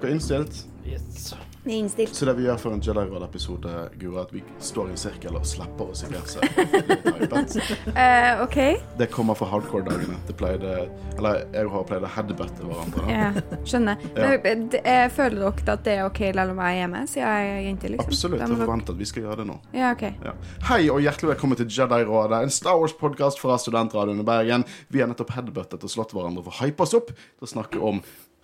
Er dere innstilt? Yes. Vi er innstilt. Så det vi gjør for en Jedi Råd-episode, Guro, er at vi står i en sirkel og slapper oss i gresset. uh. Eh, OK. Det kommer fra hardcore-dagene. Det pleide Eller jeg og Håvard pleide å headbutte hverandre. Ja, skjønner. Ja. Men, eh, føler dere at det er OK selv om jeg er hjemme, siden jeg er jente? liksom? Absolutt. Jeg forventer at vi skal gjøre det nå. Ja, OK. Ja. Hei og hjertelig velkommen til Jedi-rådet, en Star Wars-podkast fra Studentradioen i Bergen. Vi har nettopp headbuttet og slått hverandre for å hype oss opp til å snakke om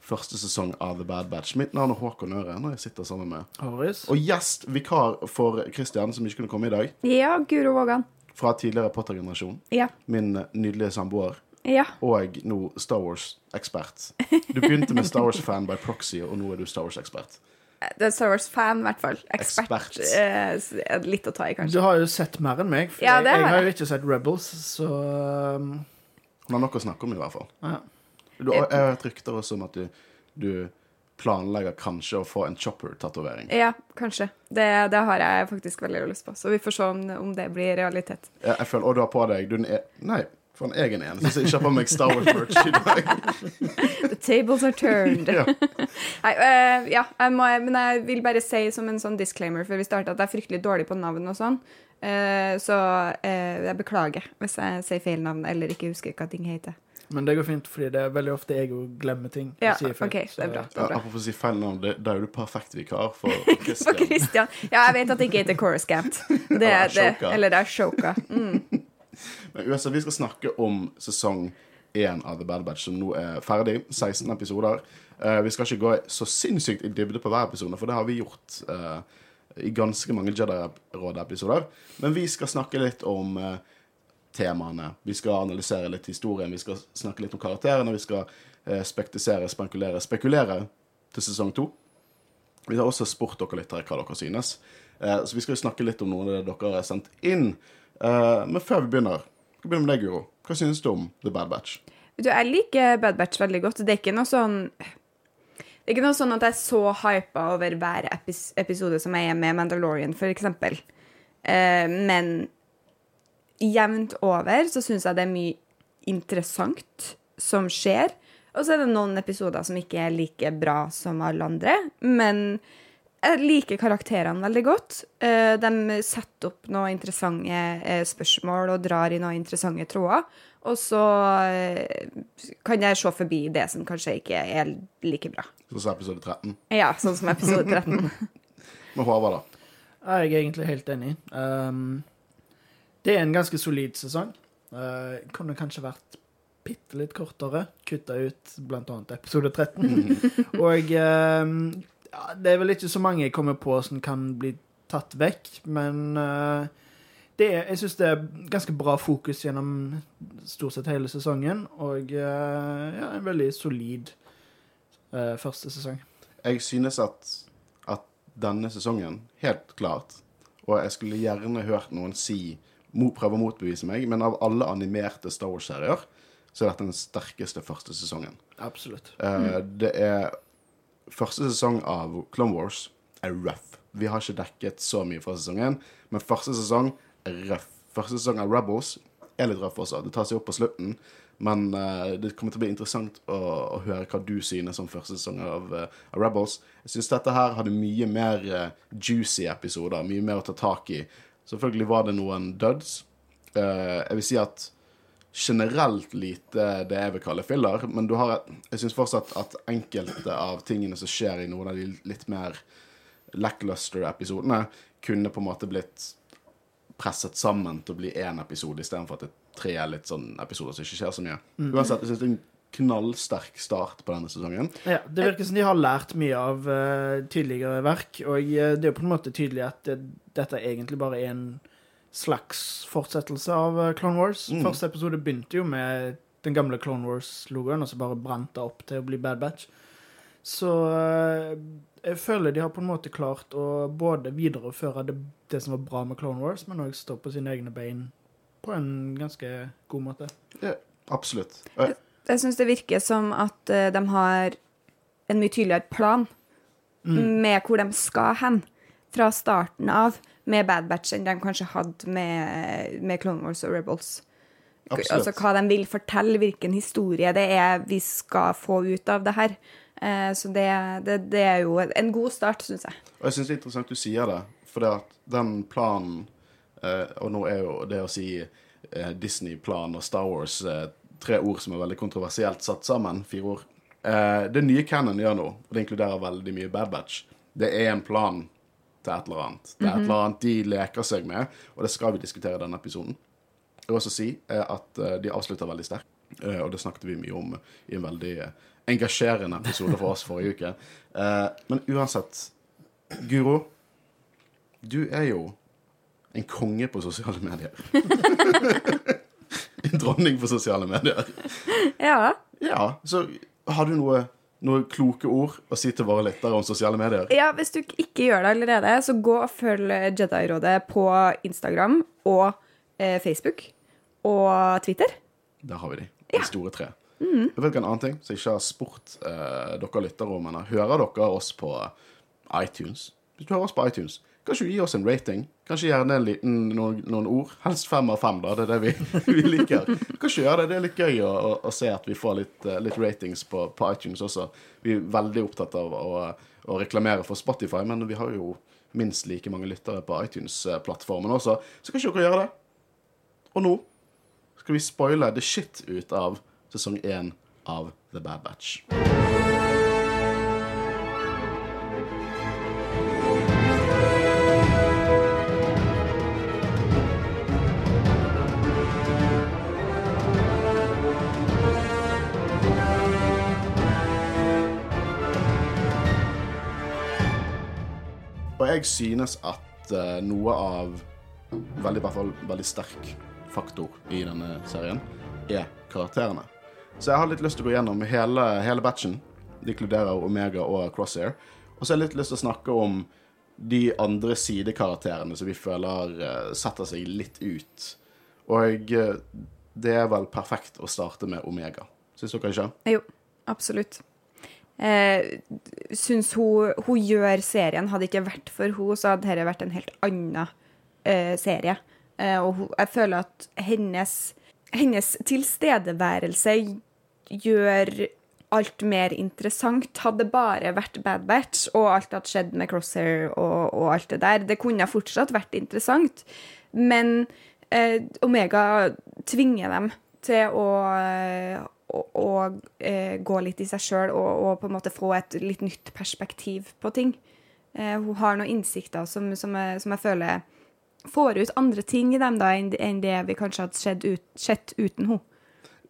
første sesong av The Bad Batch. Mitt navn er Håkon Øre, når jeg sitter sammen med Aris. Og gjest, vikar for Christian, som ikke kunne komme i dag, Ja, Guro Vågan. fra tidligere Potter-generasjon. Ja. Min eh, nydelige samboer. Ja. Og nå Star Wars-ekspert. Du begynte med Star Wars-fan by proxy, og nå er du Star Wars-ekspert. Det er Star Wars-fan, i hvert fall. Ekspert. Ekspert. Eh, er litt å ta i, Du har jo sett mer enn meg, for Ja, jeg, jeg har har jo ikke sett Rebels, så um, Hun har noe å snakke om, i hvert fall. ja. Du, jeg har hørt rykter også om at du, du planlegger kanskje å få en chopper-tatovering. Ja, kanskje. Det, det har jeg faktisk veldig lyst på. Så vi får se om, om det blir realitet. Jeg, jeg føler, Og du har på deg du, er, Nei, for en egen en. Så jeg ikke har på meg Star Wars-merch i dag. The tables are turned. Ja. Nei, uh, ja, jeg må, men jeg vil bare si som en sånn disclaimer før vi starter, at jeg er fryktelig dårlig på navn og sånn. Uh, så uh, jeg beklager hvis jeg sier feil navn eller ikke husker hva ting heter. Men det går fint, fordi det er veldig ofte jeg òg glemmer ting. Ja, sier feil, OK, det er bra. Det Ja, er bra. Apropos å si feil navn, da er du perfekt vikar for Christian. For Christian. Ja, jeg vet at det ikke heter Coruscant. Det Eller er det, eller det er Shoka. Mm. Men USA, vi skal snakke om sesong én av The Bad Batch, som nå er ferdig. 16 episoder. Uh, vi skal ikke gå så sinnssykt i dybde på hver episode, for det har vi gjort uh, i ganske mange Jedi-råd-episoder. Men vi skal snakke litt om eh, temaene. Vi skal analysere litt historien, vi skal snakke litt om karakterene, vi skal eh, spektisere, spankulere, spekulere til sesong to. Vi har også spurt dere litt her hva dere synes. Eh, så vi skal jo snakke litt om noe av det dere har sendt inn. Eh, men før vi begynner, vi begynne med deg, Guro. Hva synes du om The Bad Batch? Du, jeg liker Bad Batch veldig godt. Det er ikke noe sånn Det er ikke noe sånn at jeg er så hypa over hver episode som jeg er med Mandalorian, for eksempel. Eh, men jevnt over så syns jeg det er mye interessant som skjer. Og så er det noen episoder som ikke er like bra som alle andre. Men jeg liker karakterene veldig godt. Eh, de setter opp noen interessante eh, spørsmål og drar i noen interessante tråder. Og så eh, kan jeg se forbi det som kanskje ikke er like bra. Sånn som episode 13. Ja, sånn som episode 13. Med Håvard, da. Jeg er egentlig helt enig. Um, det er en ganske solid sesong. Uh, kunne kanskje vært bitte litt kortere. Kutta ut annet episode 13. Og uh, ja, det er vel ikke så mange jeg kommer på som kan bli tatt vekk, men uh, det er, jeg syns det er ganske bra fokus gjennom stort sett hele sesongen, og uh, ja, en veldig solid uh, første sesong. Jeg synes at, at denne sesongen, helt klart Og jeg skulle gjerne hørt noen si prøve å motbevise meg, men av alle animerte Star Wars-serier, så er dette den sterkeste første sesongen. Absolutt. Eh, det er Første sesong av Clone Wars er rough. Vi har ikke dekket så mye fra sesongen, men første sesong er rough. Første sesong av Rebels er litt røff også. Det tar seg opp på slutten. Men uh, det kommer til å bli interessant å, å høre hva du synes om første sesong av, uh, av Rebels. Jeg syns dette her hadde mye mer uh, juicy episoder, mye mer å ta tak i. Selvfølgelig var det noen duds. Uh, jeg vil si at generelt lite det jeg vil kalle filler, men du har jeg syns fortsatt at enkelte av tingene som skjer i noen av de litt mer lackluster-episodene, kunne på en måte blitt presset sammen til å bli én episode istedenfor at det er tre litt sånn episoder som ikke skjer så mye. Uansett, jeg syns det er en knallsterk start på denne sesongen. Ja, Det virker som de har lært mye av uh, tidligere verk, og eh, det er jo på en måte tydelig at det, dette egentlig bare er en slags fortsettelse av eh, Clone Wars. Mm. Første episode begynte jo med den gamle Clone Wars-logoen, og så bare brant det opp til å bli Bad Batch. Så eh, jeg føler de har på en måte klart å både videreføre det, det som var bra med Clone Wars, men òg stå på sine egne bein på en ganske god måte. Ja, absolutt. Jeg- Jeg syns det virker som at uh, de har en mye tydeligere plan med hvor de skal hen fra starten av med Bad Batch enn de kanskje hadde med, med Clone Wars og Rebels. Absolutt. altså, hva de vil fortelle, hvilken historie det er vi skal få ut av det her. Uh, så det, det, det er jo en god start, syns jeg. Og jeg syns det er interessant du sier det, for den planen uh, Og nå er jo det å si Disney-plan og Star Wars tre ord som er veldig kontroversielt satt sammen. Fire ord. Eh, det nye Cannon gjør nå, og det inkluderer veldig mye Bad Batch, det er en plan til et eller annet. Det er et eller annet de leker seg med, og det skal vi diskutere i denne episoden. Jeg vil også si eh, at eh, de avslutter veldig sterkt, og det snakket vi mye om i en veldig engasjerende episode for oss forrige uke. Men uansett, Guro, du er jo en konge på sosiale medier. dronning på sosiale medier. Ja. Ja, så har du noe, noen kloke ord å si til våre lyttere om sosiale medier? ja, hvis du ikke gjør det allerede, så gå og følg Jedi-rådet på Instagram og eh, Facebook og Twitter. Der har vi de. De store tre. Jeg vet En annen ting som jeg ikke har spurt eh, dere lyttere om ennå. Hører dere oss på iTunes? Hvis du hører oss på iTunes, kanskje du gi oss en rating? Kanskje gjerne en liten, noen, noen ord? Helst fem av fem, da. Det er det vi, vi liker. Kanskje gjøre det. Det er litt gøy å, å, å se at vi får litt, eh, litt ratings på, på iTunes også. Vi er veldig opptatt av å, å reklamere for Spotify, men vi har jo minst like mange lyttere på iTunes-plattformen også. Så kanskje dere gjøre det. Og nå skal vi spoile the shit ut av sesong én av The Bad Batch. Jeg synes at uh, noe av veldig, hvert fall, veldig sterk faktor i denne serien er karakterene. Så jeg har litt lyst til å gå gjennom hele, hele batchen. De inkluderer Omega og Crosshair. Og så har jeg litt lyst til å snakke om de andre sidekarakterene som vi føler uh, setter seg litt ut. Og uh, det er vel perfekt å starte med Omega. Syns dere ikke? Jo, absolutt. Eh, syns hun, hun gjør serien. Hadde det ikke vært for hun, så hadde dette vært en helt annen eh, serie. Eh, og hun, jeg føler at hennes, hennes tilstedeværelse gjør alt mer interessant. Hadde det bare vært Bad Batch og alt hadde skjedd med Crosshair og, og alt det der, det kunne fortsatt vært interessant. Men eh, Omega tvinger dem til å, å, eh, gå litt i seg sjøl og, og på en måte få et litt nytt perspektiv på ting. Eh, hun har noen innsikter som, som, jeg, som jeg føler får ut andre ting i dem da enn, enn det vi kanskje hadde sett, ut, sett uten henne.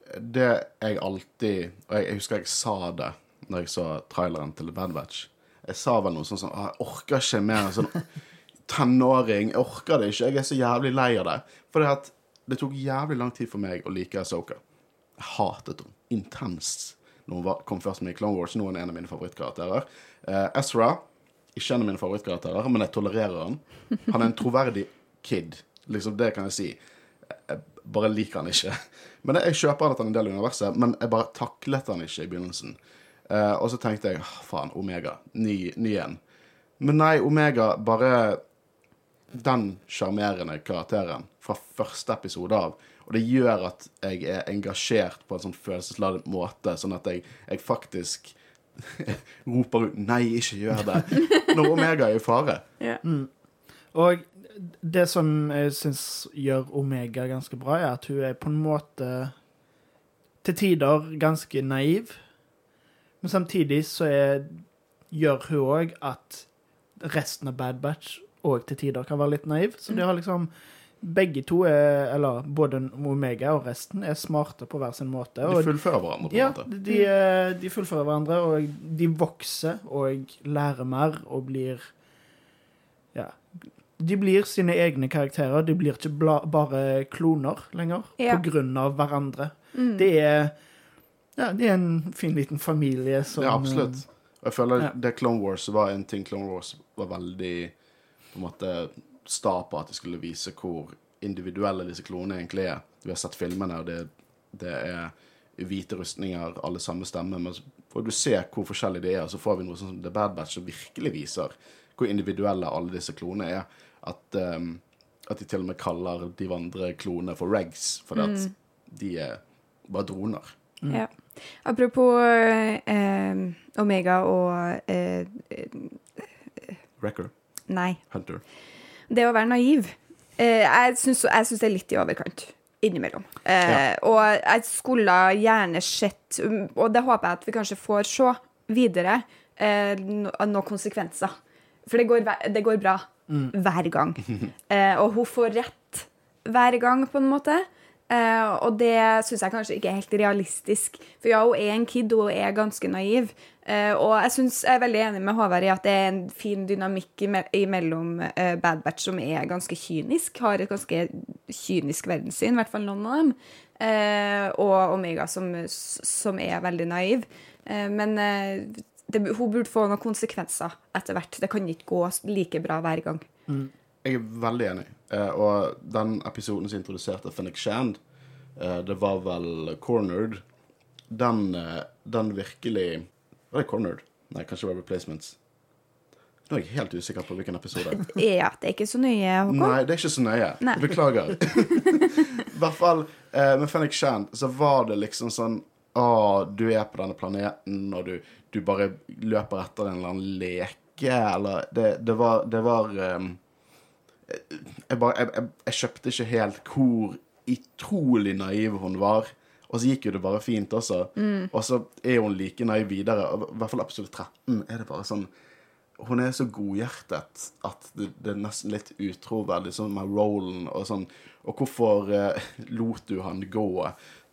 Det jeg alltid Og jeg, husker jeg sa det når jeg så traileren til Bad Batch. Jeg sa vel noe sånn som Jeg orker ikke mer sånn tenåring. Jeg orker det ikke. Jeg er så jævlig lei av det. For det tok jævlig lang tid for meg å like Asoka. Hatet henne intenst når hun kom først med i Clone Wars. Nå er hun en av mine favorittkarakterer. Uh, Ezra ikke en av mine favorittkarakterer, men jeg tolererer han. Han er en troverdig kid. Liksom, det kan jeg si. Jeg bare liker han ikke. Men jeg kjøper at han er en del av universet, men jeg bare taklet han ikke i begynnelsen. Uh, og så tenkte jeg faen, Omega. Ny, ny en. Men nei, Omega bare den sjarmerende karakteren fra første episode av. Og det gjør at jeg er engasjert på en sånn følelsesladet måte, sånn at jeg, jeg faktisk roper ut 'nei, ikke gjør det' når Omega er i fare. Og det som jeg syns gjør Omega ganske bra, er at hun er på en måte til tider ganske naiv. Men samtidig så er, gjør hun òg at resten av Bad Batch òg til tider kan være litt naiv. Så de har liksom Begge to er, eller både Omega og resten, er smarte på hver sin måte. De fullfører hverandre. på en ja, måte. de, eh, de fullfører hverandre, og de vokser og lærer mer og blir Ja. De blir sine egne karakterer. De blir ikke bla, bare kloner lenger Ja. på grunn av hverandre. Det er Ja, det er en fin liten familie som Ja, absolutt. Og jeg føler Ja. det Clone Wars var en ting Clone Wars var veldig på en måte sta på at de skulle vise hvor individuelle disse klonene egentlig er. Vi har sett filmene, og det, det er hvite rustninger, alle samme stemme, men så får du se hvor forskjellige de er, og så får vi noe sånn som The Bad Batch som virkelig viser hvor individuelle alle disse klonene er. At, um, at de til og med kaller de andre klonene for regs, fordi at de er bare droner. Ja. Apropos eh, Omega og eh, Wrecker, Nei. Hunter. Det å være naiv. Eh, jeg syns det er litt i overkant. Innimellom. Eh, Og jeg skulle gjerne sett Og det håper jeg at vi kanskje får se videre. Eh, no, noen konsekvenser. For det går, det går bra hver gang. Eh, og hun får rett hver gang, på en måte. Eh, og det syns jeg kanskje ikke er helt realistisk. For ja, hun er en kid, og hun er ganske naiv. Uh, og jeg, synes, jeg er veldig enig med Håvard i at det er en fin dynamikk mellom eh, Bad Batch, som er ganske kynisk, har et ganske kynisk verdenssyn, i hvert fall noen av dem, og Omega, som, som er veldig naiv. Men det, hun burde få noen konsekvenser etter hvert. Det kan ikke gå like bra hver gang. Jeg er veldig enig. Eh, og den episoden som introduserte Finnick Shand, eh, det var vel Cornered. Den, eh, den virkelig Var det Cornered? Nei, kanskje det var Replacements. Nå er jeg helt usikker på hvilken episode. Ja, det er ikke så nøye, Håkon. Nei, det er ikke så nøye. Nei. Beklager. I hvert fall eh, med Fennik Shand så var det liksom sånn Å, du er på denne planeten, og du, du bare løper etter en eller annen leke, eller Det, det var, det var ehm, jeg, bare, jeg, jeg, jeg kjøpte ikke helt hvor utrolig naiv hun var. Og så gikk jo det bare fint også. Og så er hun like naiv videre. I hvert fall episode 13 er det bare sånn Hun er så godhjertet at det, det er nesten litt utroverdig, sånn med rollen og sånn. Og hvorfor eh, lot du han gå?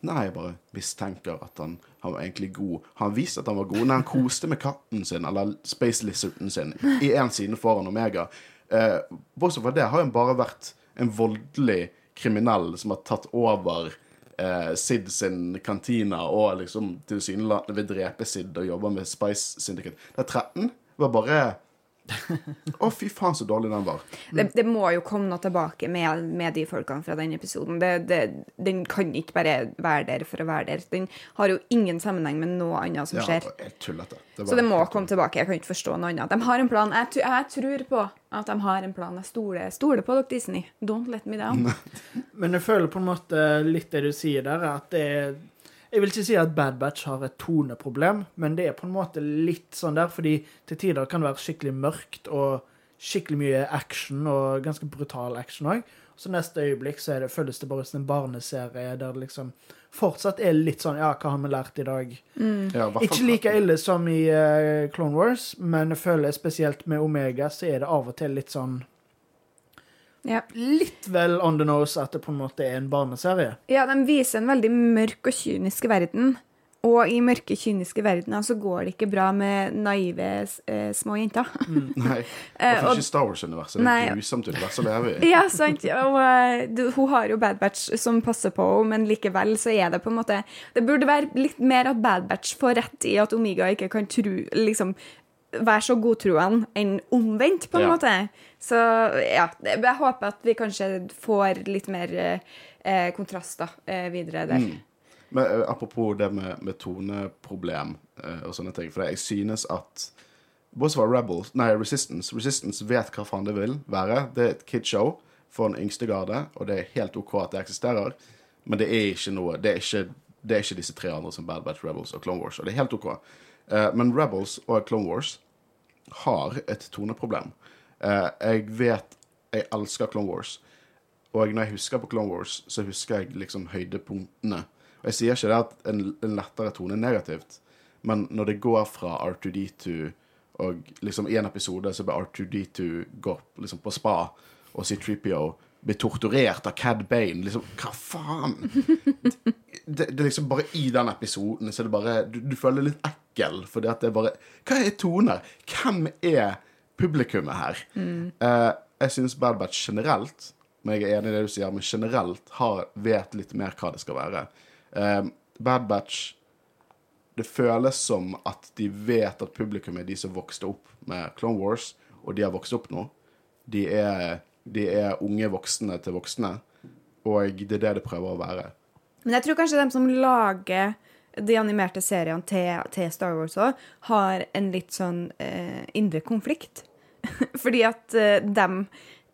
Nei, jeg bare mistenker at han, han var egentlig god. Han viste at han var god når han koste med katten sin, eller Space Lizarden sin, i én side foran Omega. Eh, Bortsett fra det har hun bare vært en voldelig kriminell som har tatt over eh, Sid sin kantina og liksom tilsynelatende vil drepe Sid og jobber med Spice Syndicate. Det 13 var bare Å, fy faen, så dårlig den var. Det, det må jo komme noe tilbake med, med de folkene fra den episoden. Det, det, den kan ikke bare være der for å være der. Den har jo ingen sammenheng med noe annet som skjer. Ja, tullete. Så det må komme tilbake. Jeg kan ikke forstå noe annet. De har en plan. Jeg, jeg tror på at de har en plan. Jeg stoler, stoler på dere, Disney. Don't let me down. Men jeg føler på en måte litt det du sier der, at det er Jeg vil ikke si at Bad Batch har et toneproblem, men det er på en måte litt sånn der, fordi til tider kan det være skikkelig mørkt og skikkelig mye action, og ganske brutal action òg. Så neste øyeblikk så er det, føles det bare som en barneserie der det liksom fortsatt er litt sånn Ja, hva har vi lært i dag? Ja, hvert fall Ikke like ille som i uh, Clone Wars, men jeg føler spesielt med Omega så er det av og til litt sånn Ja. Litt vel on the nose at det på en måte er en barneserie. ja, de viser en veldig mørk og kynisk verden. Og i mørke, kyniske verdener så går det ikke bra med naive eh, små jenter. Nei. Eh, Hvorfor ikke Star Wars-universet? Det er grusomt univers å leve i. Ja, sant. Og eh, du, hun har jo Bad Batch som passer på henne, men likevel så er det på en måte Det burde være litt mer at Bad Batch får rett i at Omega ikke kan tro liksom være så godtroende enn omvendt, på en Ja. måte. Så ja, jeg håper at vi kanskje får litt mer eh, kontraster eh, videre der. Men eh, apropos det med, med toneproblem eh, og sånne ting. For jeg synes at Bortsett fra Rebels, nei, Resistance Resistance vet hva faen det vil være. Det er et kidshow for den yngste garde, og det er helt OK at det eksisterer. Men det er ikke noe Det er ikke, det er ikke disse tre andre som Bad Batch, Rebels og Clone Wars. Og det er helt OK. Eh, men Rebels og Clone Wars har et toneproblem. Eh, jeg vet Jeg elsker Clone Wars. Og når jeg husker på Clone Wars, så husker jeg liksom høydepunktene. Og jeg sier ikke det at en, en lettere tone er negativt, men når det går fra R2D2 og liksom i en episode så blir R2D2 går liksom på spa, og C3PO blir torturert av Cad Bane Liksom, hva faen? Det, det er liksom bare i den episoden så er det bare Du, du føler litt litt ekkel, fordi det er bare Hva er toner? Hvem er publikummet her? Eh, jeg syns Bad Batch generelt men jeg er enig i det du sier, men generelt har, vet litt mer hva det skal være. Uh, Bad Batch Det føles som at de vet at publikum er de som vokste opp med Clone Wars, og de har vokst opp nå. De er, de er unge voksne til voksne, og det er det det prøver å være. Men jeg tror kanskje de som lager de animerte seriene til, til Star Wars òg, har en litt sånn eh, indre konflikt. Fordi at eh, de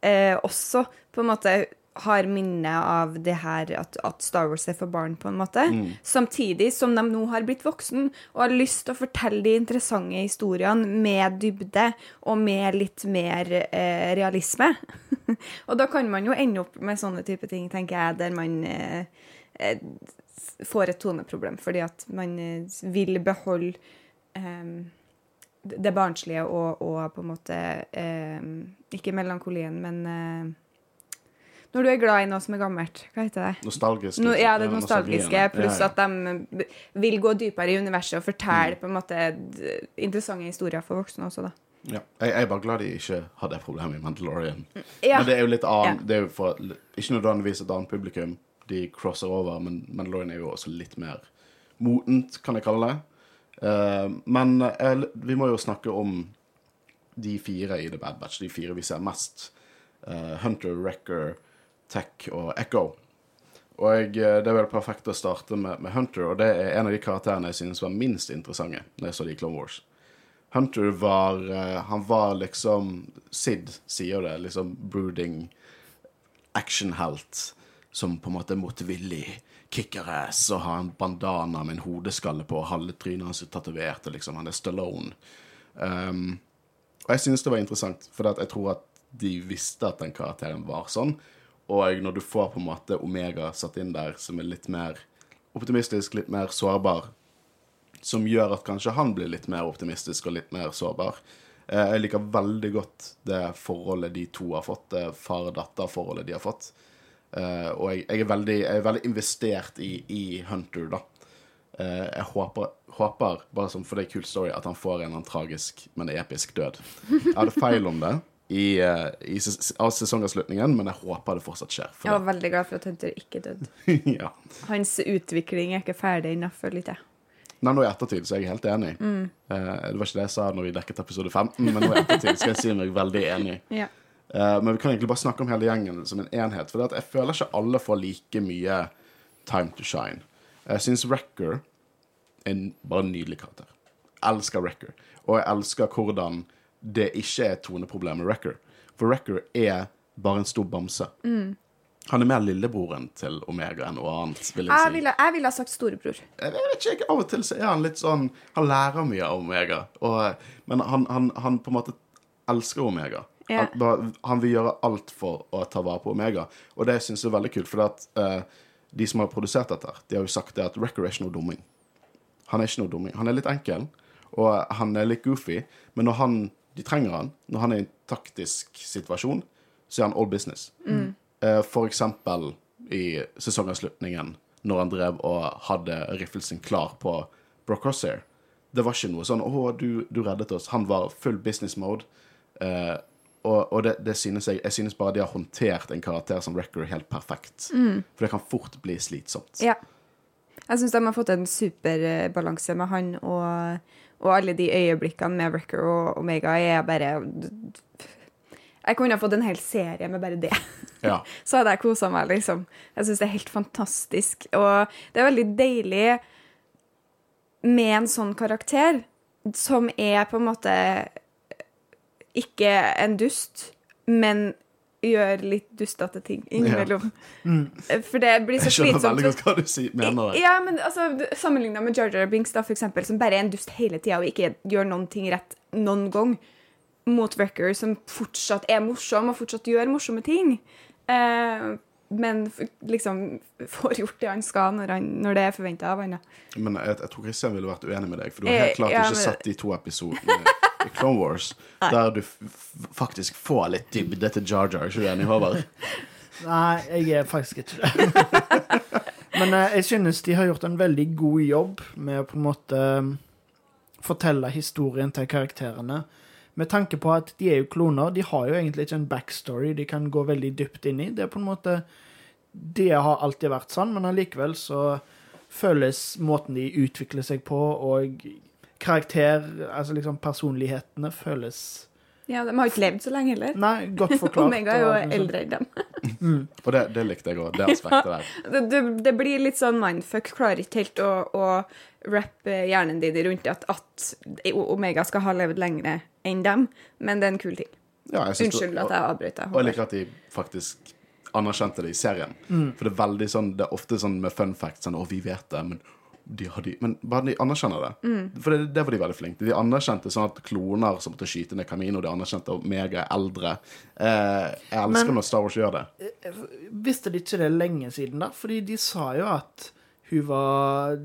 eh, også på en måte har minne av det her at, at Star Wars er for barn, på en måte. Mm. Samtidig som de nå har blitt voksen og har lyst til å fortelle de interessante historiene med dybde og med litt mer eh, realisme. og da kan man jo ende opp med sånne type ting, tenker jeg, der man eh, eh, får et toneproblem fordi at man eh, vil beholde um, det barnslige og, og på en måte um, Ikke melankolien, men uh, når du er glad i noe som er gammelt. Hva heter det? Nostalgisk. No, ja, det nostalgiske, pluss at de vil gå dypere i universet og fortelle på en måte interessante historier for voksne også, da. Ja. Jeg, jeg er bare glad de ikke har det problemet i Mandalorian. Ja. Men det er jo litt annet Ja. Det er jo for, Ikke nødvendigvis et annet publikum. De crosser over, men Mandalorian er jo også litt mer motent, kan jeg kalle det. Uh, men eh, vi må jo snakke om de fire i The Bad Batch. De fire vi ser mest. Eh, Hunter, Wrecker, Tech og Echo. Og eh, det er vel perfekt å starte med, med Hunter, og det er en av de karakterene jeg synes var minst interessante når jeg så de Clone Wars. Hunter var Han var liksom Sid sier det, liksom brooding actionhelt som på en måte motvillig, kicker-ass og har en bandana med en hodeskalle på, og halve trynet hans er tatovert, og liksom, han er Stallone. Um, og jeg synes det var interessant, for jeg tror at de visste at den karakteren var sånn. Og når du får på en måte Omega satt inn der, som er litt mer optimistisk, litt mer sårbar, som gjør at kanskje han blir litt mer optimistisk og litt mer sårbar. Eh, Jeg liker veldig godt det forholdet de to har fått, det far-datter-forholdet de har fått. Eh, og jeg, jeg, er veldig, jeg er veldig investert i, i Hunter, da. Uh, jeg håper, håper, bare som for det er kult story, at han får en tragisk, men episk død. Jeg hadde feil om det i, uh, i ses av sesongavslutningen, men jeg håper det fortsatt skjer. Jeg var var veldig glad for at Hunter ikke døde. ja. Hans utvikling er ikke ferdig ennå, føler jeg. Nei, nå i ettertid så er jeg helt enig. Eh, det var ikke det jeg sa når vi dekket episode 15, men nå i ettertid skal jeg si meg veldig enig. Ja. Eh, men vi kan egentlig bare snakke om hele gjengen som en enhet. For jeg føler ikke alle får like mye time to shine. Jeg syns Wrecker er en bare en nydelig karakter. Elsker Wrecker. Og jeg elsker hvordan det ikke er et toneproblem med Wrecker. For Wrecker er bare en stor bamse. Han er mer lillebroren til Omega enn noe annet, vil jeg Jeg ville, jeg ville ha sagt storebror. Jeg vet ikke, Av og til så er han litt sånn Han lærer mye av Omega. Og, men han, han, han på en måte elsker Omega. Ja. Han, han vil gjøre alt for å ta vare på Omega. Og det syns jeg er veldig kult, for at, eh, de som har produsert dette, de har jo sagt det at Wrecker er ikke noe dumming. Han er ikke noe dumming. Han er litt enkel, og han er litt goofy, men når han, de trenger han, når han er i en taktisk situasjon, så er han all business. Eh, For eksempel i sesongavslutningen, når han drev og hadde riffelsen klar på Brock Crosshair. Det var ikke noe sånn 'Å, du, du reddet oss'. Han var full business mode. Eh, og og det, det synes jeg Jeg synes bare de har håndtert en karakter som Wrecker helt perfekt. For det kan fort bli slitsomt. Ja. Jeg syns de har fått en superbalanse med han, og, og alle de øyeblikkene med Wrecker og Omega er bare Jeg kunne ha fått en hel serie med bare det. Ja. Så hadde jeg kosa meg, liksom. Jeg syns det er helt fantastisk. Og det er veldig deilig med en sånn karakter som er på en måte ikke en dust, men gjør litt dustete ting innimellom. For det blir så Jeg skjønner veldig godt hva du sier, mener. Ja, men altså, Sammenligna med Jar Jar Binks, da, for eksempel, som bare er en dust hele tida og ikke gjør noen ting rett noen gang, mot Wrecker, som fortsatt er morsom og fortsatt gjør morsomme ting. Eh, men liksom får gjort det han skal når, han, når det er forventa av han. Men jeg, jeg tror Kristian ville vært uenig med deg, for du har Eh, helt klart ja, ikke men- sett de to episodene Clone Wars der du faktisk får litt dybde til Jar Jar. Ikke du enig, Håvard? Nei, jeg er faktisk ikke det. Men eh, jeg synes de har gjort en veldig god jobb med å på en måte um, fortelle historien til karakterene. Med tanke på at de er jo kloner. De har jo egentlig ikke en backstory de kan gå veldig dypt inn i. Det er på en måte Det har alltid vært sånn, men allikevel så føles måten de utvikler seg på, og karakter, altså liksom personlighetene, føles Ja, De har ikke levd så lenge heller. Nei, godt forklart. Omega er jo og eldre enn dem. Og det, det likte jeg òg, det aspektet der. Det, det, det blir litt sånn mindfuck. Klarer ikke helt å, å rappe hjernen din rundt at, at Omega skal ha levd lenger enn dem, men det er en kul ting. Ja, Unnskyld at jeg avbrøt deg. Og jeg liker at de faktisk anerkjente det i serien. For det er veldig sånn Det er ofte sånn med fun facts sånn Å, vi vet det, men de har de, men bare de anerkjenner det. For det, det var de veldig flinke til. De anerkjente sånn at kloner som måtte skyte ned Camino, de anerkjente at meg er eldre. Eh, jeg elsker Men- når Star Wars gjør det. Visste de ikke det lenge siden, da? Fordi de sa jo at hun var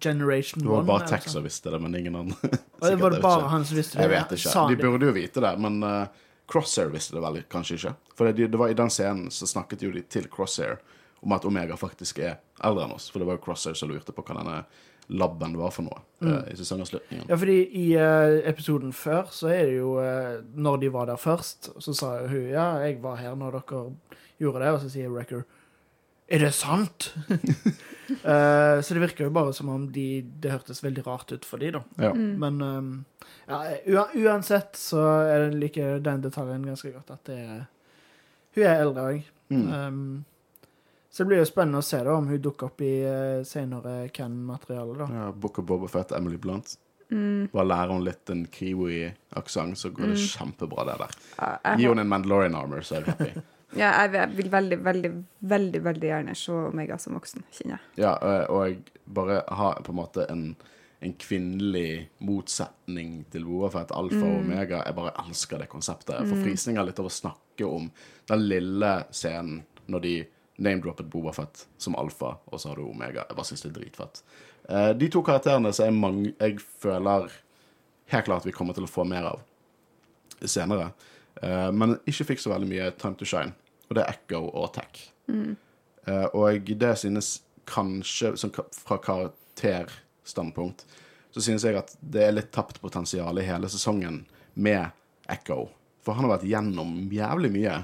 Generation 1. Det var bare Tex sånn. som visste det, men ingen andre. Sikkert, var det bare han som visste det? Jeg vet ikke. De burde jo vite det, men uh, Crosshair visste det vel kanskje ikke. For det, det var i den scenen så snakket jo de til Crosshair om at Omega faktisk er eldre enn oss. For det var jo Crosshair som lurte på hva denne labben var for noe uh, i sesongavslutningen. Ja, fordi i uh, episoden før så er det jo uh, Når de var der først, så sa hun ja, jeg var her når dere gjorde det, og så sier Wrecker Er det sant? Eh, så det virker jo bare som om de, det hørtes veldig rart ut for de da. Ja. Men um, ja, uansett så er det like den detaljen ganske godt at det er Hun er eldre òg. Mm. Um, så det blir jo spennende å se da om hun dukker opp i uh, senere Can-materiale. da. Ja, Book of Boba Fett, Emily Blunt. Mm. Bare lærer hun litt en kiwi-aksent, så går det kjempebra, det der. Ja, Gi henne en Mandalorian armor, så er jeg happy. ja, jeg vil- veldig, veldig, veldig veldig gjerne se Omega som voksen, kjenner jeg. Ja, eh, og bare ha på en måte en, en kvinnelig motsetning til Boafett, alfa og omega. Jeg bare elsker det konseptet. Jeg får frysninger litt av å snakke om den lille scenen når de name-droppet Boafett som alfa, og så har du omega. Jeg bare syns det er dritfett. Eh, de to karakterene som jeg, mange, jeg føler helt klart vi kommer til å få mer av senere, eh, men ikke fikk så veldig mye time to shine, og det er Echo og Tech. Eh, og det synes kanskje, fra karakterstandpunkt, så synes jeg at det er litt tapt potensial i hele sesongen med Echo. For han har vært gjennom jævlig mye.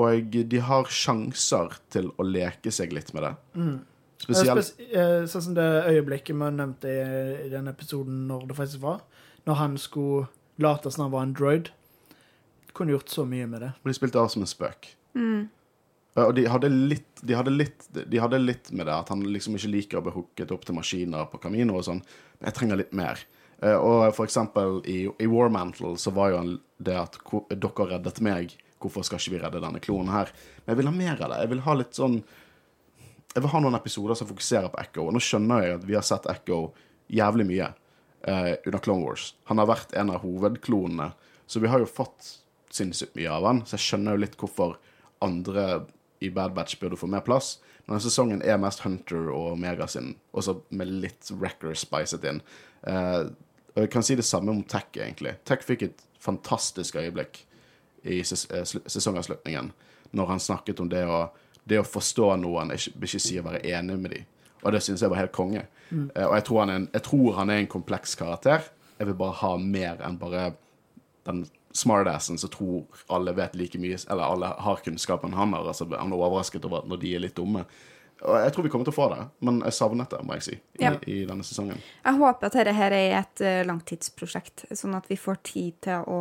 Og de har sjanser til å leke seg litt med det. Spesielt Spes eh, sånn som det øyeblikket vi nevnte i, i den episoden når det faktisk var. Når han skulle late som han var en droid. Kunne gjort så mye med det. Og de spilte av som en spøk. Mm. Og de hadde, litt, de, hadde litt, de hadde litt med det, at han liksom ikke liker å bli hooket opp til maskiner på Camino og sånn. Men jeg trenger litt mer. Eh, Og for eksempel i, i War Mantle så var jo det at dere reddet meg, hvorfor skal ikke vi redde denne klonen her? Men jeg vil ha mer av det. Jeg vil ha litt sånn Jeg vil ha noen episoder som fokuserer på Echo. Og nå skjønner jeg at vi har sett Echo jævlig mye eh, under Clone Wars. Han har vært en av hovedklonene, så vi har jo fått sinnssykt mye av han. Så jeg skjønner jo litt hvorfor andre i Bad Batch burde få mer plass. Men denne sesongen er mest Hunter og Omega sin, også med litt Wrecker spicet inn. Eh, og jeg kan si det samme om Tech, egentlig. Tech fikk et fantastisk øyeblikk i ses eh, sesongavslutningen, når han snakket om det å, det å forstå noen, ikke, ikke si å være enig med dem. Og det syns jeg var helt konge. Mm. og jeg tror, han en, jeg tror han er en kompleks karakter. Jeg vil bare ha mer enn bare den smartassen som tror alle vet like mye, eller alle har kunnskapen han har. Altså, han er overrasket over når de er litt dumme. Og jeg tror vi kommer til å få det, men jeg savnet det, må jeg si, i, Ja. i denne sesongen. Jeg håper at dette her er et eh, langtidsprosjekt, sånn at vi får tid til å,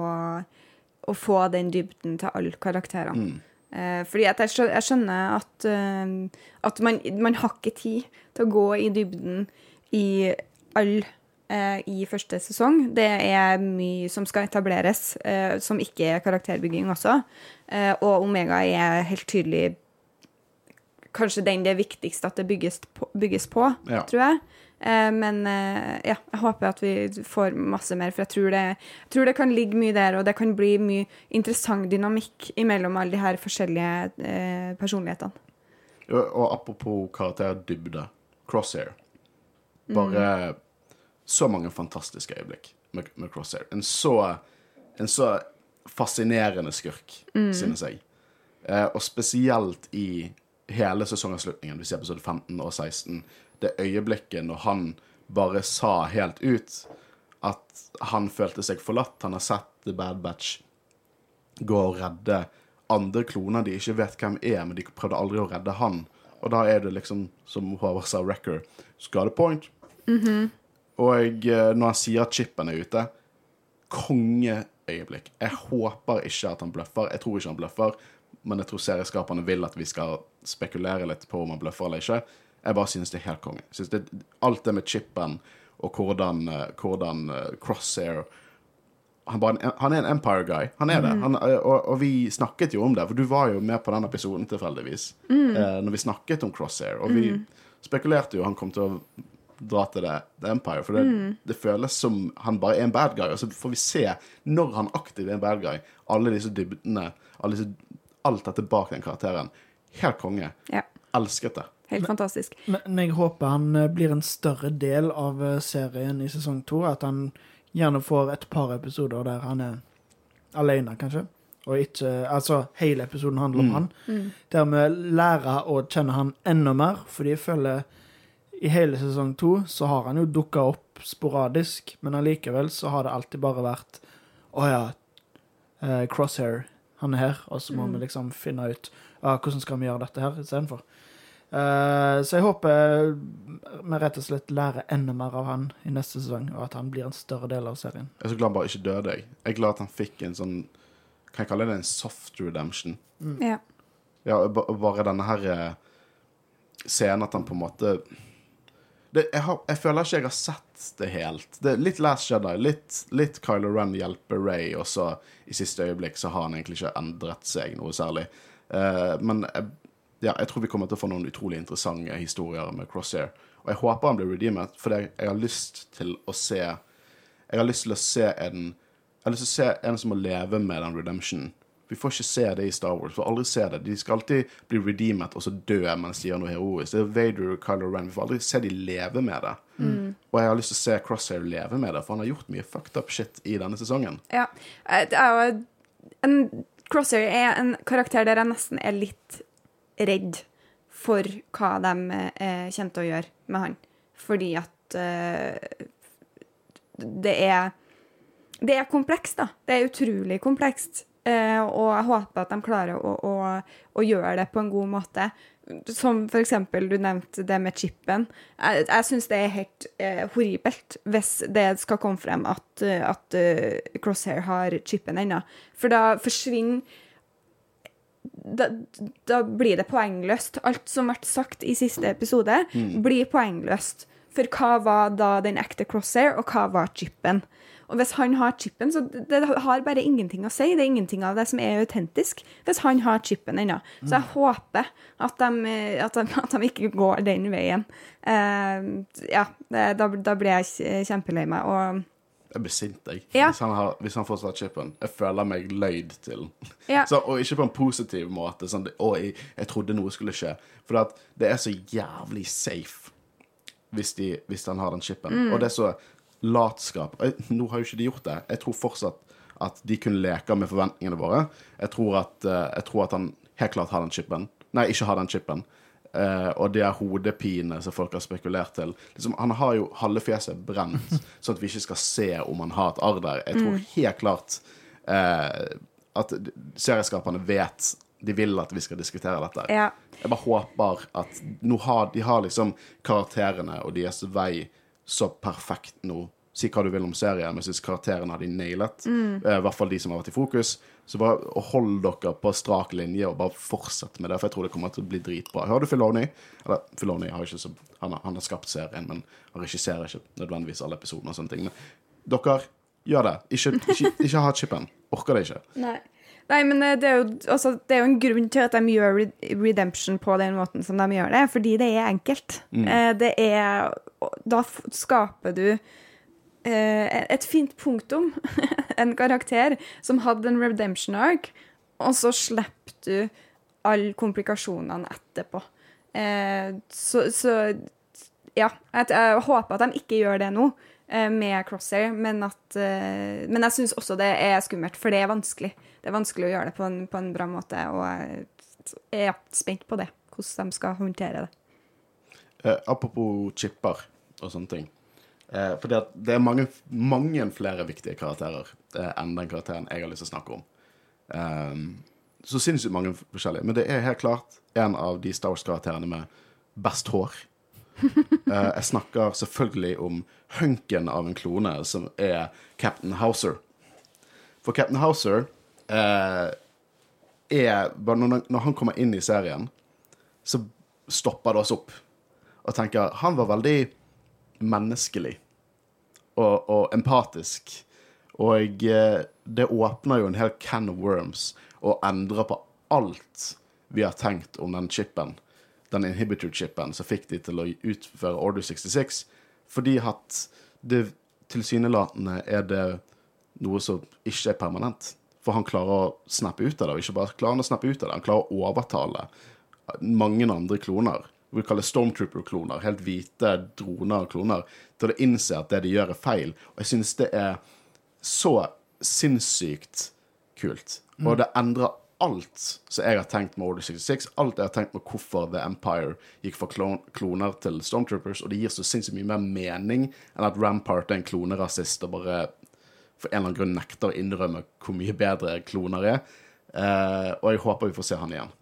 å få den dybden til alle karakterene. Eh, fordi jeg skjønner at, eh, at man, man har ikke tid til å gå i dybden i alle eh, i første sesong. Det er mye som skal etableres, eh, som ikke er karakterbygging også. Eh, og Omega er helt tydelig kanskje den det er viktigst at det bygges på, bygges på Ja. tror jeg. Eh, men eh, ja, jeg håper at vi får masse mer, for jeg tror, det, jeg tror det kan ligge mye der, og det kan bli mye interessant dynamikk mellom alle de her forskjellige eh, personlighetene. Og, apropos karakterdybde, Crosshair. Bare så mange fantastiske øyeblikk med, med Crosshair. En så, en så fascinerende skurk, synes jeg. Eh, og spesielt i hele sesongavslutningen, vi ser episode 15 og 16, det øyeblikket når han bare sa helt ut at han følte seg forlatt. Han har sett The Bad Batch gå og redde andre kloner de ikke vet hvem er, men de prøvde aldri å redde han. Og da er det liksom, som Håvard sa, Wrecker, a point. Og eh, når han sier at chipen er ute, kongeøyeblikk. Jeg håper ikke at han bløffer. Jeg tror ikke han bløffer, men jeg tror serieskaperne vil at vi skal spekulere litt på om han bløffer eller ikke. Jeg bare synes det er helt konge. Det, alt det med chipen og hvordan, eh, hvordan eh, Crosshair han, bare, han er en Empire guy. Han er det. Han, og, og vi snakket jo om det, for du var jo med på den episoden tilfeldigvis. Eh, når vi snakket om Crosshair. Og vi spekulerte jo han kom til å dra til det, The Empire. For det, det føles som han bare er en bad guy. Og så får vi se, når han aktivt er en bad guy, alle disse dybdene, alle disse, alt dette bak den karakteren. Helt konge. Ja. Elsket det. Helt fantastisk. Men jeg håper han eh, blir en større del av eh, serien i sesong to. At han gjerne får et par episoder der han er alene, kanskje. Og ikke Altså, hele episoden handler om han. Der vi lærer å kjenne han enda mer, fordi jeg føler i hele sesong to så har han jo dukka opp sporadisk, men allikevel så har det alltid bare vært Å ja, eh, Crosshair, han er her, og så må vi liksom finne ut ja, hvordan skal vi gjøre dette her istedenfor. Eh, så jeg håper vi rett og slett lærer enda mer av han i neste sesong, og at han blir en større del av serien. Jeg er så glad han bare ikke døde. Jeg Jeg er glad at han fikk en sånn Kan jeg kalle det en soft redemption? Ja. Ja, bare denne her eh, scenen at han på en måte det, jeg, har, jeg føler ikke jeg har sett det helt. Det er litt Last Jedi, litt, litt Kylo Ren hjelper Ray, og så i siste øyeblikk så har han egentlig ikke endret seg noe særlig. Uh, men jeg, ja, jeg tror vi kommer til å få noen utrolig interessante historier med Crosshair. Og jeg håper han blir redeemet, for jeg, har lyst til å se Jeg har lyst til å se en Jeg har lyst til å se en som må leve med den redemptionen. Vi får ikke se det i Star Wars. Vi får aldri se det. De skal alltid bli redeemet og så dø mens de gjør noe heroisk. Det er Vader og Kylo Ren. Vi får aldri se de leve med det. Og jeg har lyst til å se Crosshair leve med det, for han har gjort mye fucked up shit i denne sesongen. ja. Eh, Det er jo en Crosshair er en karakter der jeg nesten er litt redd for hva de eh, kommer til å gjøre med han. Fordi at eh, det er Det er komplekst, da. Det er utrolig komplekst. Eh, og jeg håper at de klarer å, å, å gjøre det på en god måte. Som for eksempel du nevnte det med chipen. Jeg, jeg syns det er helt eh, horribelt hvis det skal komme frem at, at uh, Crosshair har chipen ennå. For da forsvinner da, da blir det poengløst. Alt som ble sagt i siste episode, blir poengløst. For hva var da den ekte Crosshair, og hva var chipen? Og hvis han har chipen, så det, det har bare ingenting å si. Det er ingenting av det som er autentisk, hvis han har chipen ennå. Så jeg håper at de, at, de, at de ikke går den veien. Uh, ja, da, da blir jeg kjempelei meg. Og Jeg blir sint, jeg. Ja. Hvis, han har, hvis han fortsatt chipen. Jeg føler meg løyd til. Ja. Så, og ikke på en positiv måte. Sånn, å, jeg, jeg trodde noe skulle skje. For det er så jævlig safe hvis, de, hvis han har den chipen. Mm. Og det er så latskap. Jeg, nå har jo ikke de gjort det. Jeg tror fortsatt at de kunne leke med forventningene våre. Jeg tror at, eh, jeg tror at han helt klart har den chipen. Nei, ikke har den chipen. Eh, og de her hodepinene som folk har spekulert til. Liksom, han har jo halve fjeset brent, sånn at vi ikke skal se om han har et arr der. Jeg tror helt klart uh, at serieskaperne vet De vil at vi skal diskutere dette. ja. Jeg bare håper at har, de har liksom karakterene og deres vei så perfekt nå. Si hva du vil om serien, men jeg syns karakterene har de nailet. Mm. I hvert fall de som har vært i fokus. Så bare hold dere på strak linje og bare fortsett med det, for jeg tror det kommer til å bli dritbra. Hører du Filoni? Eller Filoni har ikke så Han har, han har skapt serien, men han regisserer ikke nødvendigvis alle episodene og sånne ting. Men dere, gjør det. Ikke, ikke, ikke ha chipen. Orker det ikke. Nei. Nei, men eh, det er, jo, altså, det er jo en grunn til at de gjør redemption på den måten som de gjør det, fordi det er enkelt. Mm. det er Da skaper du eh, et fint punktum. en karakter som hadde en redemption arc, og så slipper du alle komplikasjonene etterpå. Eh, så, så ja, jeg, håper at de ikke gjør det nå eh, med Crosshair, men, at, eh, men jeg syns også det er skummelt, for det er vanskelig. Det er vanskelig å gjøre det på en, på en bra måte, og jeg er spent på det, hvordan de skal håndtere det. Eh, apropos chipper og sånne ting. Eh, fordi at det er mange, mange flere viktige karakterer eh, enn den karakteren jeg har lyst til å snakke om. Eh, så sinnssykt mange forskjellige. Men det er helt klart en av de Star Wars-karakterene med best hår. Eh, jeg snakker selvfølgelig om hunken av en klone, som er Captain Houser. For Captain Houser eh, er når, når han kommer inn i serien, så stopper det oss opp og tenker han var veldig menneskelig og, og empatisk. Og eh, det åpner jo en hel can of worms og endrer på alt vi har tenkt om den chipen, den inhibitor-chipen, som fikk de til å utføre Order 66, fordi at det tilsynelatende er det noe som ikke er permanent. For han klarer å snappe ut av det, og ikke bare klarer han å snappe ut av det, han klarer å overtale mange andre kloner. Vi kaller Stormtrooper-kloner, helt hvite droner og kloner, til å innse at det de gjør, er feil. Og jeg synes det er så sinnssykt kult. Og det endrer alt som jeg har tenkt med Order 66, alt jeg har tenkt med hvorfor The Empire gikk fra kloner til Stormtroopers, og det gir så sinnssykt mye mer mening enn at Rampart er en klonerasist og bare for en eller annen grunn nekter å innrømme hvor mye bedre kloner er. Eh, og jeg håper vi får se han igjen.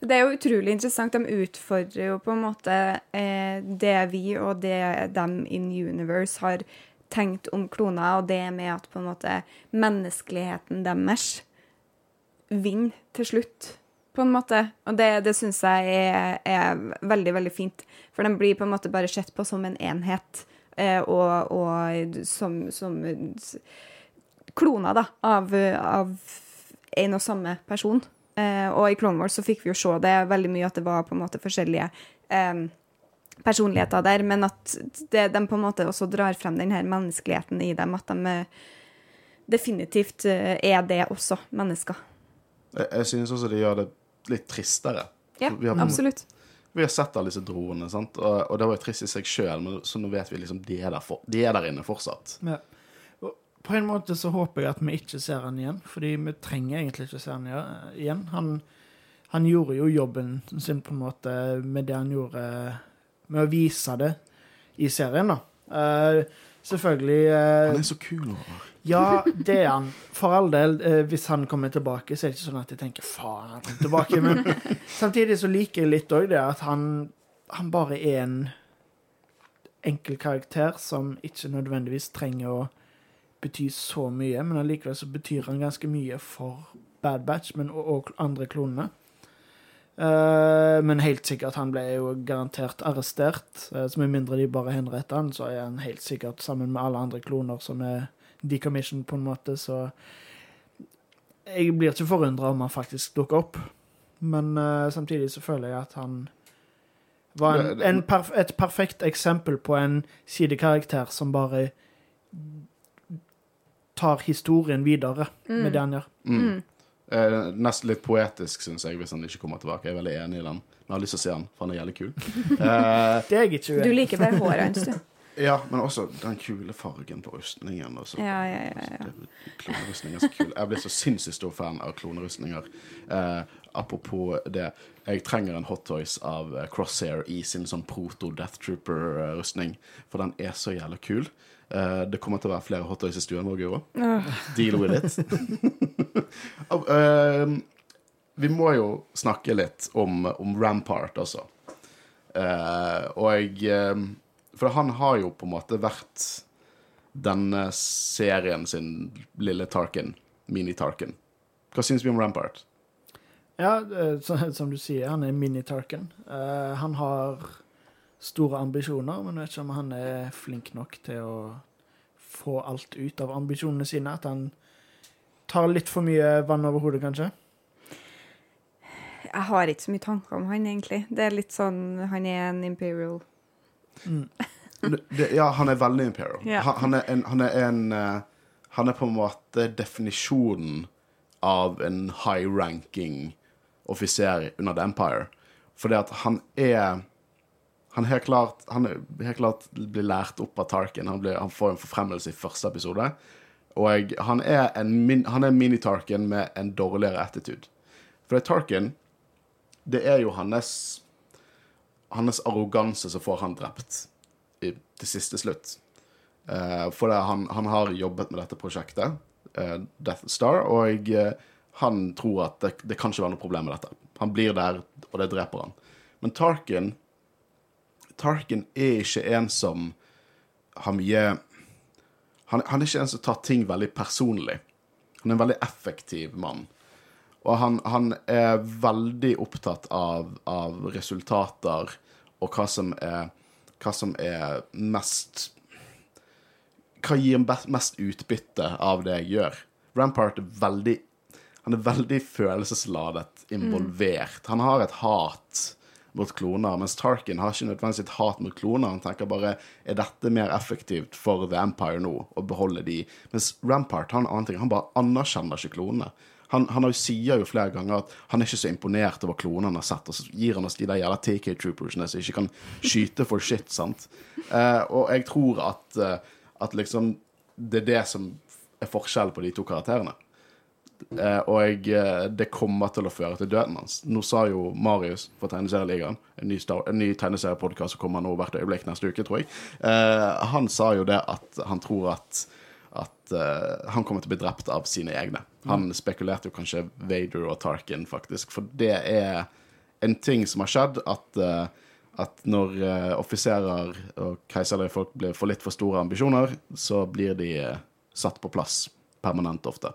Det er jo utrolig interessant. De utfordrer jo på en måte eh, det vi og det dem in universe har tenkt om kloner, og det med at på en måte menneskeligheten deres vinner til slutt, på en måte. Og det, det syns jeg er, er veldig, veldig fint. For de blir på en måte bare sett på som en enhet, eh, og, og som, som kloner, da, av, av en og samme person. Eh, og i Clone Wars så fikk vi jo se det veldig mye, at det var på en måte forskjellige eh, personligheter der, men at det, de på en måte også drar frem den her menneskeligheten i dem, at de eh, definitivt eh, er det også, mennesker. Jeg, jeg synes også de gjør det litt tristere. Ja, Vi har- absolutt. Vi har sett alle disse dronene, sant? Og, og det var jo trist i seg sjøl, men så nå vet vi liksom de er der, for, de er der inne fortsatt. Ja. På en måte så håper jeg at vi ikke ser han igjen, fordi vi trenger egentlig ikke se han igjen-. Han, han gjorde jo jobben sin på en måte med det han gjorde med å vise det i serien, da. Uh, selvfølgelig uh, Han er så kul. Håvard. Ja, det er han. For all del, eh, hvis han kommer tilbake, så er det ikke sånn at jeg tenker faen, han kommer tilbake. Men samtidig så liker jeg litt òg det at han, han bare er en enkel karakter som ikke nødvendigvis trenger å bety så mye, men allikevel så betyr han ganske mye for Bad Batch, men og andre klonene. Uh, men helt sikkert, han ble jo garantert arrestert. Uh, så med mindre de bare henretter han, så er han helt sikkert sammen med alle andre kloner som er decommissioned, på en måte, så Jeg blir ikke forundra om han faktisk dukker opp. Men uh, samtidig så føler jeg at han var en, en perf et perfekt eksempel på en sidekarakter som bare tar historien videre med det han gjør. Mm. Eh, nesten litt poetisk, syns jeg, hvis han ikke kommer tilbake. Jeg er veldig enig i den. Men jeg har lyst til å se han, for han er jævlig kul. Eh, Det er jeg ikke uenig Du liker bare håret hans, du. ja, men også den kule fargen på rustningen. Og Ja, ja, ja, ja. Det- Klonerustninger er så kul. Jeg blir så sinnssykt stor fan av klonerustninger. Eh, apropos det, jeg trenger en Hot Toys av eh, Crosshair i sin sånn proto Death Trooper-rustning, for den er så jævla kul. Eh, det kommer til å være flere hotdogs i stuen vår, Guro. Deal with it. Og, eh, vi må jo snakke litt om, om Rampart også. Eh, og eh, For han har jo på en måte vært denne serien sin lille Tarkin, mini-Tarkin. Hva syns vi om Rampart? Ja, eh, som du sier, han er mini-Tarkin. Uh, han har store ambisjoner, men vet ikke om han er flink nok til å få alt ut av ambisjonene sine. At han tar litt for mye vann over hodet, kanskje. Jeg har ikke så mye tanker om han, egentlig. Det er litt sånn Han er en imperial. Mm. det, ja, han er veldig imperial. Ja. Han, han, er en, han er en eh, Han er på en måte definisjonen av en high-ranking offiser under The Empire. Fordi at han er Han helt klart Han er helt klart blir lært opp av Tarkin. Han, blir, han får en forfremmelse i første episode. Og han er en er mini-Tarkin med en dårligere attitude. For det Tarkin, det er jo hans hans arroganse som får han drept i, til siste slutt. Uh, for det, han, han har jobbet med dette prosjektet, uh, Death Star, og uh, han tror at det, det kan ikke være noe problem med dette. Han blir der, og det dreper han. Men Tarkin Tarkin er ikke en som har mye han, han er ikke en som tar ting veldig personlig. Han er en veldig effektiv mann. Og han, han er veldig opptatt av, av resultater og hva som er hva som er mest hva gir mest utbytte av det jeg gjør? Rampart er veldig Han er veldig følelsesladet involvert. Han har et hat mot kloner, mens Tarkin har ikke nødvendigvis et hat mot kloner. Han tenker bare er dette mer effektivt for The Empire nå, å beholde de? Mens Rampart har en annen ting. Han bare anerkjenner ikke klonene. Han, han sier jo flere ganger at han er ikke så imponert over klonene han har sett, og så gir han oss de der jævla TK-troopersene som ikke kan skyte for shit, sant. Eh, og jeg tror at, eh, at liksom det er det som er forskjellen på de to karakterene. Eh, og eh, det kommer til å føre til døden hans. Nå sa jo Marius fra Tegneserieligaen, en ny, ny tegneseriepodkast som kommer nå hvert øyeblikk neste uke, tror jeg, eh, han sa jo det at han tror at at han kommer til å bli drept av sine egne. Han spekulerte jo kanskje Vader og Tarkin, faktisk. For det er en ting som har skjedd, at, at når offiserer og keiserlige folk blir for litt for store ambisjoner, så blir de satt på plass permanent ofte.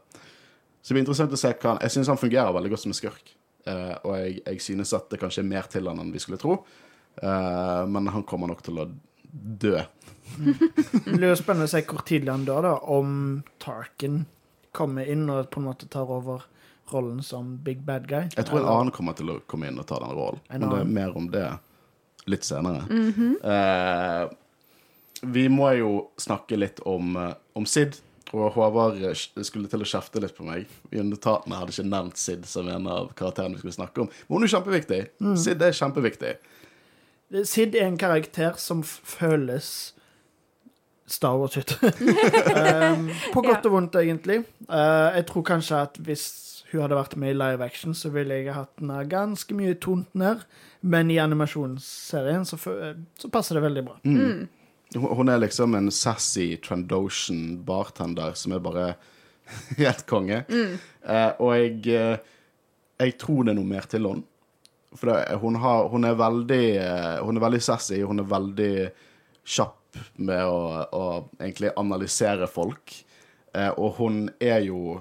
Så det blir interessant å se hva han Jeg syns han fungerer veldig godt som en skurk. Uh, og jeg, jeg synes at det kanskje er mer til han enn vi skulle tro. Uh, men han kommer nok til å dø. Det blir jo spennende å se hvor tidlig han dør, da. Om Tarkin kommer inn og på en måte tar over rollen som big bad guy. Jeg tror en Eller- annen kommer til å komme inn og ta den rollen. Men det er mer om det litt senere. eh, vi må jo snakke litt om, om Sid. Og Håvard eh, skulle til å kjefte litt på meg. I notatene hadde ikke nevnt Sid som en av karakterene vi skulle snakke om. Men hun er kjempeviktig. Mm. Sid er kjempeviktig. Sid er en karakter som føles Star Wars ut. um, på godt og vondt, egentlig. Uh, jeg tror kanskje at hvis hun hadde vært med i live action, så ville jeg hatt den ganske mye tont ned. Men i animasjonsserien så, så passer det veldig bra. Hun hun er liksom en sassy Trandoshan bartender som er bare helt konge. Eh, og jeg, eh, jeg tror det er noe mer til henne. For det, hun, har, hun, er veldig, eh, hun er veldig sassy, hun er veldig kjapp med å, å egentlig analysere folk. Eh, og hun er jo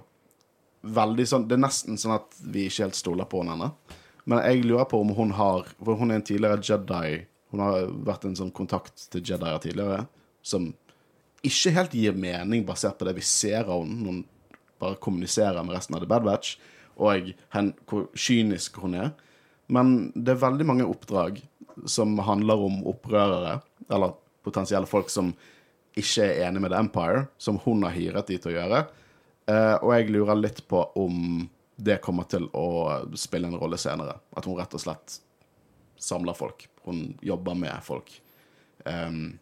veldig sånn Det er nesten sånn at vi ikke helt stoler på henne ennå. Men jeg lurer på om hun har For hun er en tidligere Jedi. Hun har vært en sånn kontakt til Jedier tidligere som ikke helt gir mening basert på det vi ser av henne når hun bare kommuniserer med resten av The Bad Batch, og hen, hvor kynisk hun er. Men det er veldig mange oppdrag som handler om opprørere, eller potensielle folk som ikke er enig med The Empire, som hun har hyret de til å gjøre. Eh, og jeg lurer litt på om det kommer til å spille en rolle senere. At hun rett og slett samler folk. Hun jobber med folk. Um,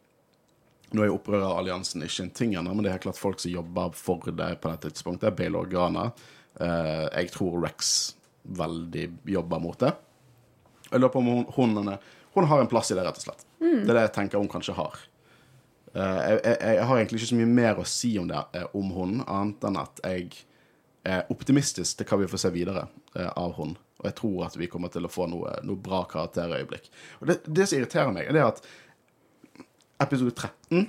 nå er opprøret av alliansen ikke en ting ennå, men det er helt klart folk som jobber for det på dette tidspunktet. Det er Bail Organa. Eh, jeg tror Rex veldig jobber mot det. Jeg lurer på om hun, hun, hun har en plass i det, rett og slett. Det er det jeg tenker hun kanskje har. Uh, jeg, jeg, jeg har egentlig ikke så mye mer å si om det eh, om hun, annet enn at jeg er optimistisk til hva vi får se videre uh, av hun. Og jeg tror at vi kommer til å få noe, noe bra karakterøyeblikk. Og det, det som irriterer meg, er at episode 13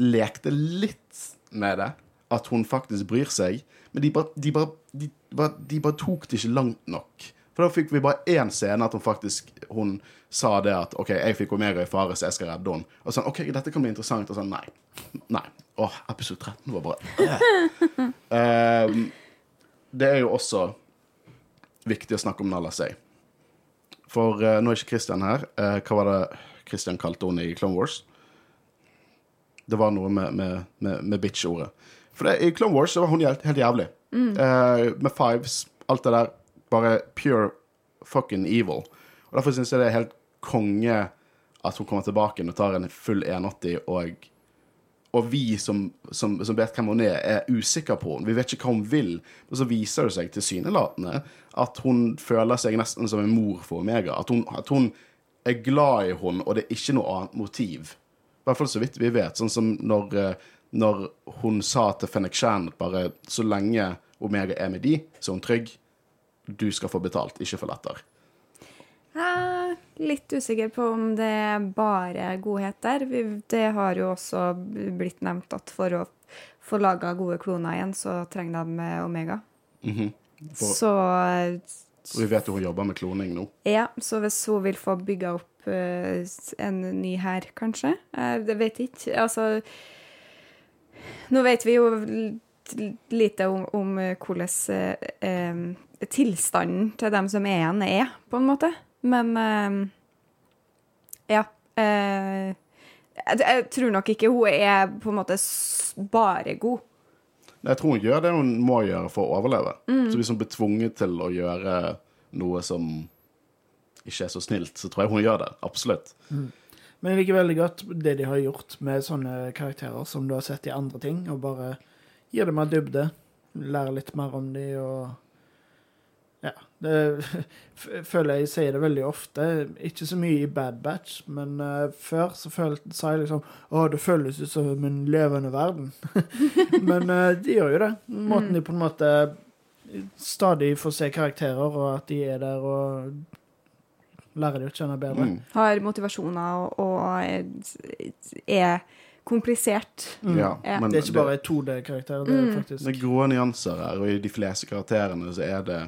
lekte litt med det. At hun faktisk bryr seg. Men de bare, de bare, de bare, de bare tok det ikke langt nok. For da fikk vi bare én scene at hun faktisk hun sa det at OK, jeg fikk Omega i fare, så jeg skal redde henne. Og sånn OK, dette kan bli interessant. Og sånn nei. Nei. Åh, episode 13 var bare. Ehm, Det er jo også viktig å snakke om Nala Say. For uh, nå er ikke Christian her. Uh, hva var det Christian kalte henne i Clone Wars? Det var noe med, med, med, med bitch-ordet. For det, i Clone Wars så var hun helt, helt jævlig. Eh, med fives, alt det der. Bare pure fucking evil. Og Derfor syns jeg det er helt konge at hun kommer tilbake og tar en full 180, og, og vi som, som, som vet hvem hun er, er usikre på henne. Vi vet ikke hva hun vil. Og så viser det seg tilsynelatende at hun føler seg nesten som en mor for Omega. At hun, at hun er glad i henne, og det er ikke noe annet motiv. I hvert fall så vidt vi vet. Sånn som når, eh, når hun sa til Fennec Shan at bare så lenge Omega er med de, så er hun trygg. Du skal få betalt, ikke for letter. Er litt usikker på om det er bare godhet der. Det har jo også blitt nevnt at for å få laga gode kloner igjen, så trenger de eh, omega. For, Så og vi vet jo hun jobber med kloning nå. ja, så hvis hun vil få bygga opp eh, en ny hær, kanskje Det vet jeg ikke. Altså Nå vet vi jo lite om, om eh, hvordan eh, eh, tilstanden til dem som er igjen, er, på en måte. Men eh, ja. eh, jeg, jeg tror nok ikke hun er på en måte bare god. Jeg tror hun gjør det hun må gjøre for å overleve. Så hvis hun blir tvunget til å gjøre noe som ikke er så snilt, så tror jeg hun gjør det. Absolutt. Men jeg liker veldig godt det de har gjort med sånne karakterer som du har sett i andre ting, og bare gir dem mer dybde. Lære litt mer om dem og. Det f- føler jeg sier det veldig ofte. Ikke så mye i Bad Batch, men uh, før så følte, sa jeg liksom Å, det føles ut som en levende verden. men uh, de gjør jo det. Måten de på en måte stadig får se karakterer, og at de er der og lærer de å kjenne bedre. Mm. Har motivasjoner og, og er, er komplisert. Ja, Ja. men Det er ikke bare 2D-karakterer, det mm. Det er grå nyanser her, og i de fleste karakterene så er det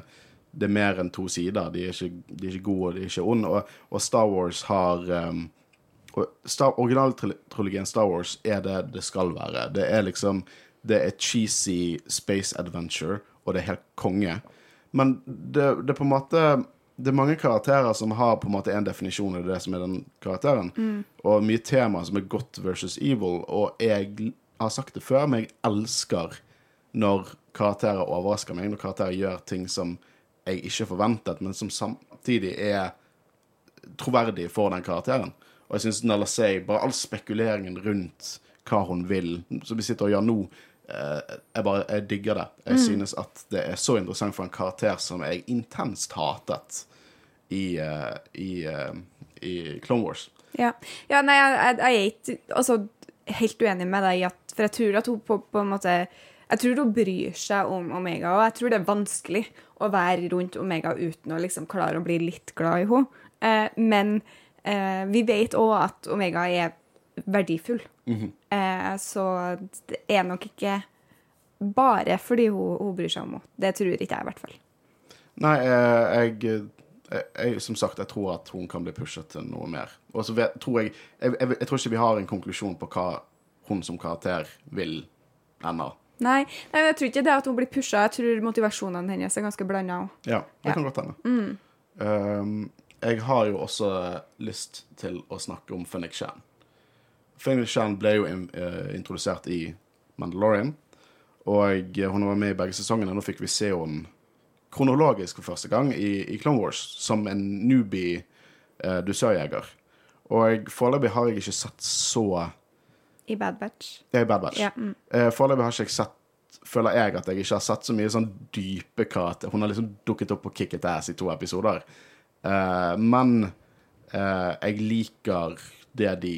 det er mer enn to sider. De er ikke, de er ikke gode, og de er ikke onde. Og, og Star Wars har um, Star, Originaltrilogien Star Wars er det det skal være. Det er liksom Det er cheesy space adventure, og det er helt konge. Men det, det er på en måte Det er mange karakterer som har på en måte en definisjon av det som er den karakteren. Og mye tema som er godt versus evil. Og jeg har sagt det før, men jeg elsker når karakterer overrasker meg, når karakterer gjør ting som jeg ikke forventet, men som samtidig er troverdig for den karakteren. Og jeg syns Nella Say, bare all spekuleringen rundt hva hun vil, som vi sitter og gjør nå, eh, jeg bare jeg digger det. Jeg synes at det er så interessant for en karakter som jeg intenst hatet i, eh, i, eh, i Clone Wars. Ja, ja nei, jeg, jeg, jeg er ikke altså, helt uenig med deg For jeg tror at hun på, på en måte Jeg tror hun bryr seg om Omega, og jeg tror det er vanskelig å være rundt Omega uten å liksom klare å bli litt glad i henne. Eh, men eh, vi vet òg at Omega er verdifull. eh, så det er nok ikke bare fordi hun, hun bryr seg om henne. Det tror ikke jeg, i hvert fall. Nei, eh, jeg, jeg, jeg Som sagt, jeg tror at hun kan bli pushet til noe mer. Og så tror jeg, jeg, jeg Jeg tror ikke vi har en konklusjon på hva hun som karakter vil ennå. Nei, nei, jeg tror ikke det at hun blir pusha. Jeg tror motivasjonene hennes er ganske blanda. Ja, det Ja. kan godt hende. Um, jeg har jo også lyst til å snakke om Phoenix Shan. Phoenix Shan ble jo in, uh, introdusert i Mandalorian, og eh, hun var med i begge sesongene. Nå fikk vi se henne kronologisk for første gang i, i Clone Wars, som en newbie uh, dusørjeger. Og foreløpig har jeg ikke sett så I Bad Batch. Ja, i Bad Batch. Ja, mm. Eh, Foreløpig har ikke jeg sett Føler jeg at jeg ikke har sett så mye sånn dype karakter. Hun har liksom dukket opp på Kicket Ass i to episoder. Uh, men uh, jeg liker det de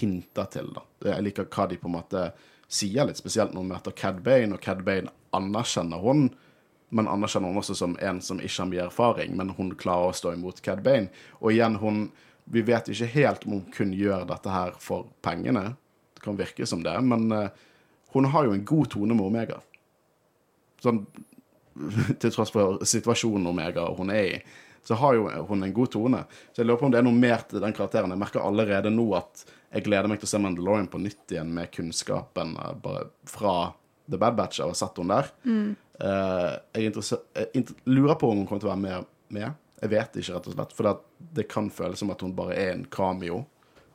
hinter til, da. Jeg liker hva de på en måte sier litt, spesielt når hun møter Cad Bane, og Cad Bane anerkjenner hun, men anerkjenner hun også som en som ikke har mye erfaring, men hun klarer å stå imot Cad Bane. Og igjen, hun Vi vet ikke helt om hun kun gjør dette her for pengene. Kan virke som det, men eh, hun har jo en god tone med Omega. Sånn til tross for situasjonen Omega hun er i, så har jo hun en god tone. Så jeg lurer på om det er noe mer til den karakteren. Jeg merker allerede nå at jeg gleder meg til å se Mandalorian på nytt igjen med kunnskapen eh, bare fra The Bad Batch Jeg har ha sett henne der. Mm. jeg, er jeg lurer på om hun kommer til å være med. Jeg vet ikke, rett og slett. For det, det kan føles som at hun bare er en cameo.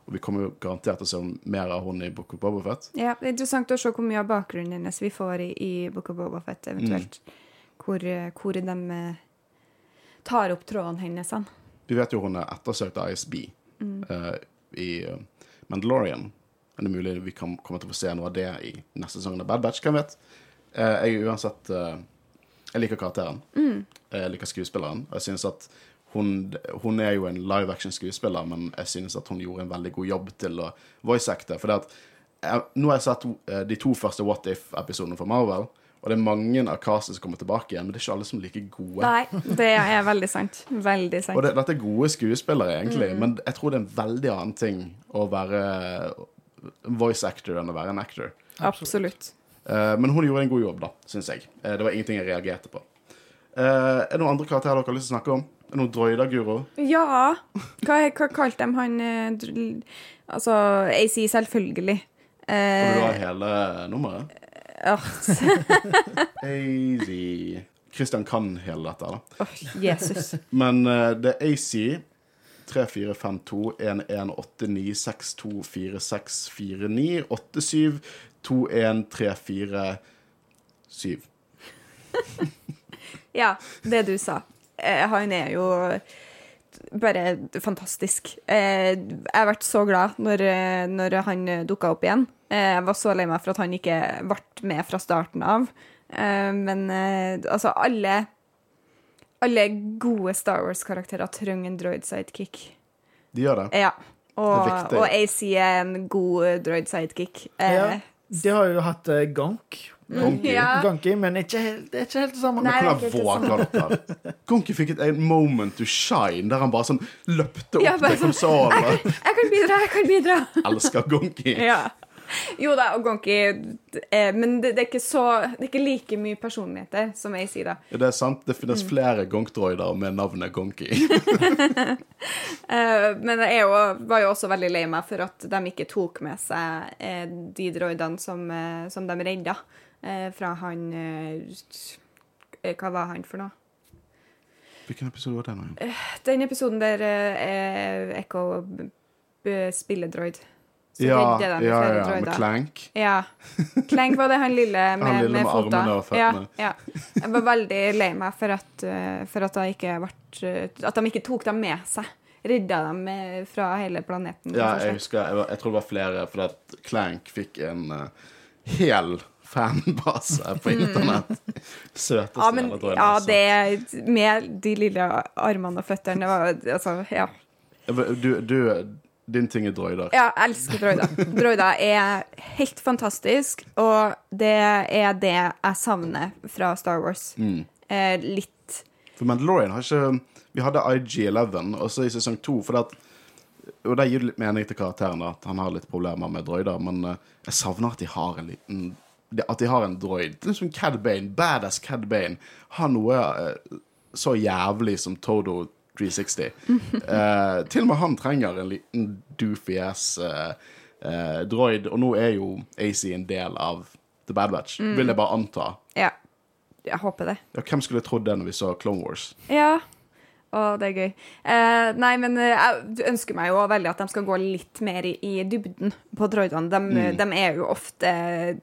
Og vi kommer jo garantert til å se mer av hun i Book of Boba Fett. Ja, det er interessant å se hvor mye av bakgrunnen hennes vi får i, i Book of Boba Fett, eventuelt. Hvor, eh, hvor de eh, tar opp trådene hennes. hen. Vi vet jo hun er ettersøkt av ISB eh, i eh, Mandalorian. Men det er mulig vi kan komme til å få se noe av det i neste sesong av Bad Batch. Hvem vet? Uh, jeg uansett uh, Jeg liker karakteren. Jeg liker skuespilleren. Og jeg synes at hun, hun er jo en live action-skuespiller, men jeg synes at hun gjorde en veldig god jobb til å voice-acte. For at, jeg, nå har jeg sett eh, de to første What If-episodene fra Marvel, og det er mange av castet som kommer tilbake igjen, men det er ikke alle som er like gode. Nei, det er veldig sant. Veldig sant. Og det, dette er gode skuespillere, egentlig, men jeg tror det er en veldig annen ting å være voice actor enn å være en actor. Absolutt. Absolutt. men hun gjorde en god jobb, da, syns jeg. Eh, det var ingenting jeg reagerte på. Eh, er det noen andre karakterer dere har lyst til å snakke om? Er det noen droider, Guro? Ja! Hva, hva kalte de han eh, Altså, AC, selvfølgelig. Og vil du ha Eh, hele nummeret? åh, AZ Christian kan hele dette, da. Oh, Jesus. Men eh, det er AC 3452 1189 624649 87 21347 Ja, det du sa. Eh, han er jo bare fantastisk. Eh, jeg ble så glad når, eh, når han dukka opp igjen. Eh, jeg var så lei meg for at han ikke ble med fra starten av. Eh, men eh, altså, alle Alle gode Star Wars-karakterer trenger en droid sidekick. De gjør det. Ja. Og, Det er og AC er en god droid sidekick. Eh, Ja. De har jo hatt Gonk. Gonky. Ja. Gonky, men ikke helt, det er ikke helt det samme. Nei. det er ikke helt det? Gonky fikk et en moment to shine, der han bare sånn løpte opp Ja, til konsollen. Jeg kan bidra, jeg kan bidra! Elsker Konki. Ja. Jo da, og Gonky eh, Men det, det, er ikke så, det er ikke like mye personligheter som AC, da. Det er sant, det finnes Mm. flere Gonk-droider med navnet Gonky. Eh, men jeg jo, var jo også veldig lei meg for at de ikke tok med seg eh, de droidene som, eh, som de redda fra han eh, eh, Hva var han for noe? Hvilken episode var det nå? igjen? Den episoden der eh, Echo spiller droid. Så Ja, ja, ja, med. Clank. Ja. Clank var det han lille med, Han lille med med armene og føttene. Ja, ja. Jeg var veldig lei meg for at, eh, for at, ikke ble, at de ikke tok dem med seg. Redda dem eh, fra hele planeten. Ja, jeg husker, jeg, var- jeg tror det var flere, for at Clank fikk en uh, hel fanbase på internett. Søteste Mm. ja, men ja, det med de lille armene og føttene var, altså, ja. Du, du, din ting er droider. ja, jeg elsker droider. Droider er helt fantastisk, og det er det jeg savner fra Star Wars. Mm. Eh, litt For Mandalorian har ikke Vi hadde IG-11 også i sesong to. For det at, og det gir litt mening til karakteren at han har litt problemer med droider. Men eh, jeg savner at de har en liten At de har en droid. Som Cad Bane. Badass Cad Bane har noe uh, så jævlig som Todo 360. Uh, til og med han trenger en liten doofy ass uh, eh, droid. Og nå er jo AC en del av The Bad Batch, vil jeg bare anta. Ja. Jeg håper det. Ja, hvem skulle trodd det når vi så Clone Wars? Ja. Å, det er gøy. Eh, nei, men eh, jeg ønsker meg jo veldig at de skal gå litt mer i, i dybden på droidene. De, de er jo ofte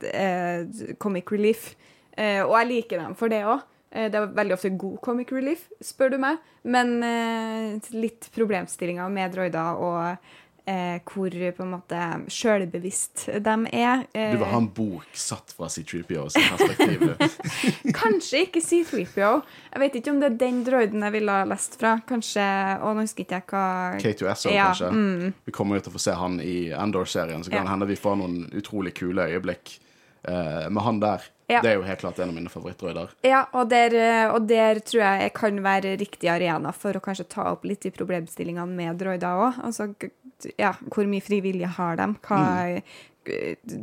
eh, comic relief, eh, og jeg liker dem for det òg. Eh, det er veldig ofte god comic relief, spør du meg. Men eh, litt problemstillinger med droider og eh, hvor på en måte sjølbevisst de er. Eh, Du vil ha en bok satt fra C3PO sitt perspektiv. Kanskje ikke C3PO. Jeg vet ikke om det er den droiden jeg ville ha lest fra. Kanskje Å, nå husker ikke jeg hva K2SO, Ja, kanskje. Vi kommer jo til å få se han i Endor-serien, så kan Ja. det hende vi får noen utrolig kule øyeblikk eh, med han der. Ja. Det er jo helt klart en av mine favorittdroider. Ja, og der, eh, og der tror jeg jeg kan være riktig arena for å kanskje ta opp litt de problemstillingene med droider òg. Altså, ja, hvor mye frivillige har de? Mm.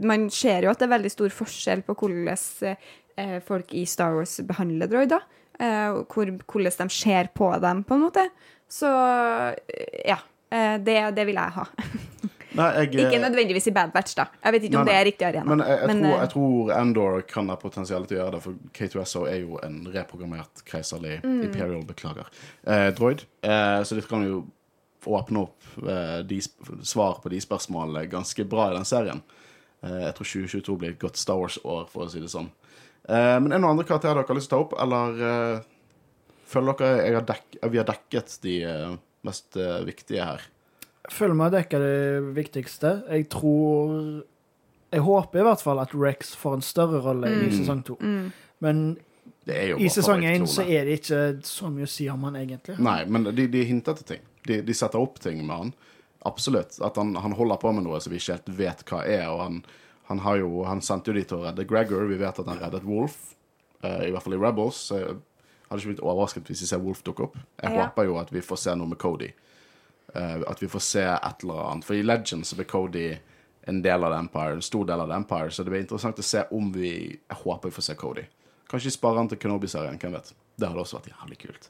Man ser jo at det er veldig stor forskjell på hvordan eh, folk i Star Wars behandler droider. Eh, hvor, hvordan de ser på dem, på en måte. Så eh, ja. eh, Det, det vil jeg ha. Nei, jeg, Ikke eh, nødvendigvis i Bad Batch, da. Jeg vet ikke Nei, om det er riktig arena. men jeg, jeg, Men, tror, eh, jeg tror Endor kan ha potensial til å gjøre det, for K2SO er jo en reprogrammert keiserlig Mm. Imperial, beklager, eh, droid. Eh, så det kan jo åpne opp eh, de svar på de spørsmålene ganske bra i den serien. Eh, jeg tror 2022 blir et godt Star Wars-år, for å si det sånn. Eh, men er det noen andre karakterer dere har lyst til å ta opp, eller eh, føler dere jeg har dekk, vi har dekket de eh, mest eh, viktige her? Føler meg dekka det viktigste. Jeg tror Jeg håper i hvert fall at Rex får en større rolle i Mm. sesong to. Men Det er jo i sesong én så er det ikke så mye å si om han egentlig. Nei, men de, de hinter til ting. De, de setter opp ting med han. Absolutt. At han, han holder på med noe som vi ikke helt vet hva er. Og han, han har jo Han sendte jo de til å redde Gregor. Vi vet at han reddet Wolf. Uh, I hvert fall i Rebels. Jeg hadde ikke blitt overrasket hvis vi ser Wolf dukke opp. Jeg Ja. håper jo at vi får se noe med Cody. Uh, at vi får se et eller annet. For i Legends så blir Cody en del av The Empire, en stor del av The Empire, så det blir interessant å se om vi Jeg håper vi får se Cody. Kanskje spare han til Kenobi-serien, hvem vet. Det hadde også vært jævlig kult.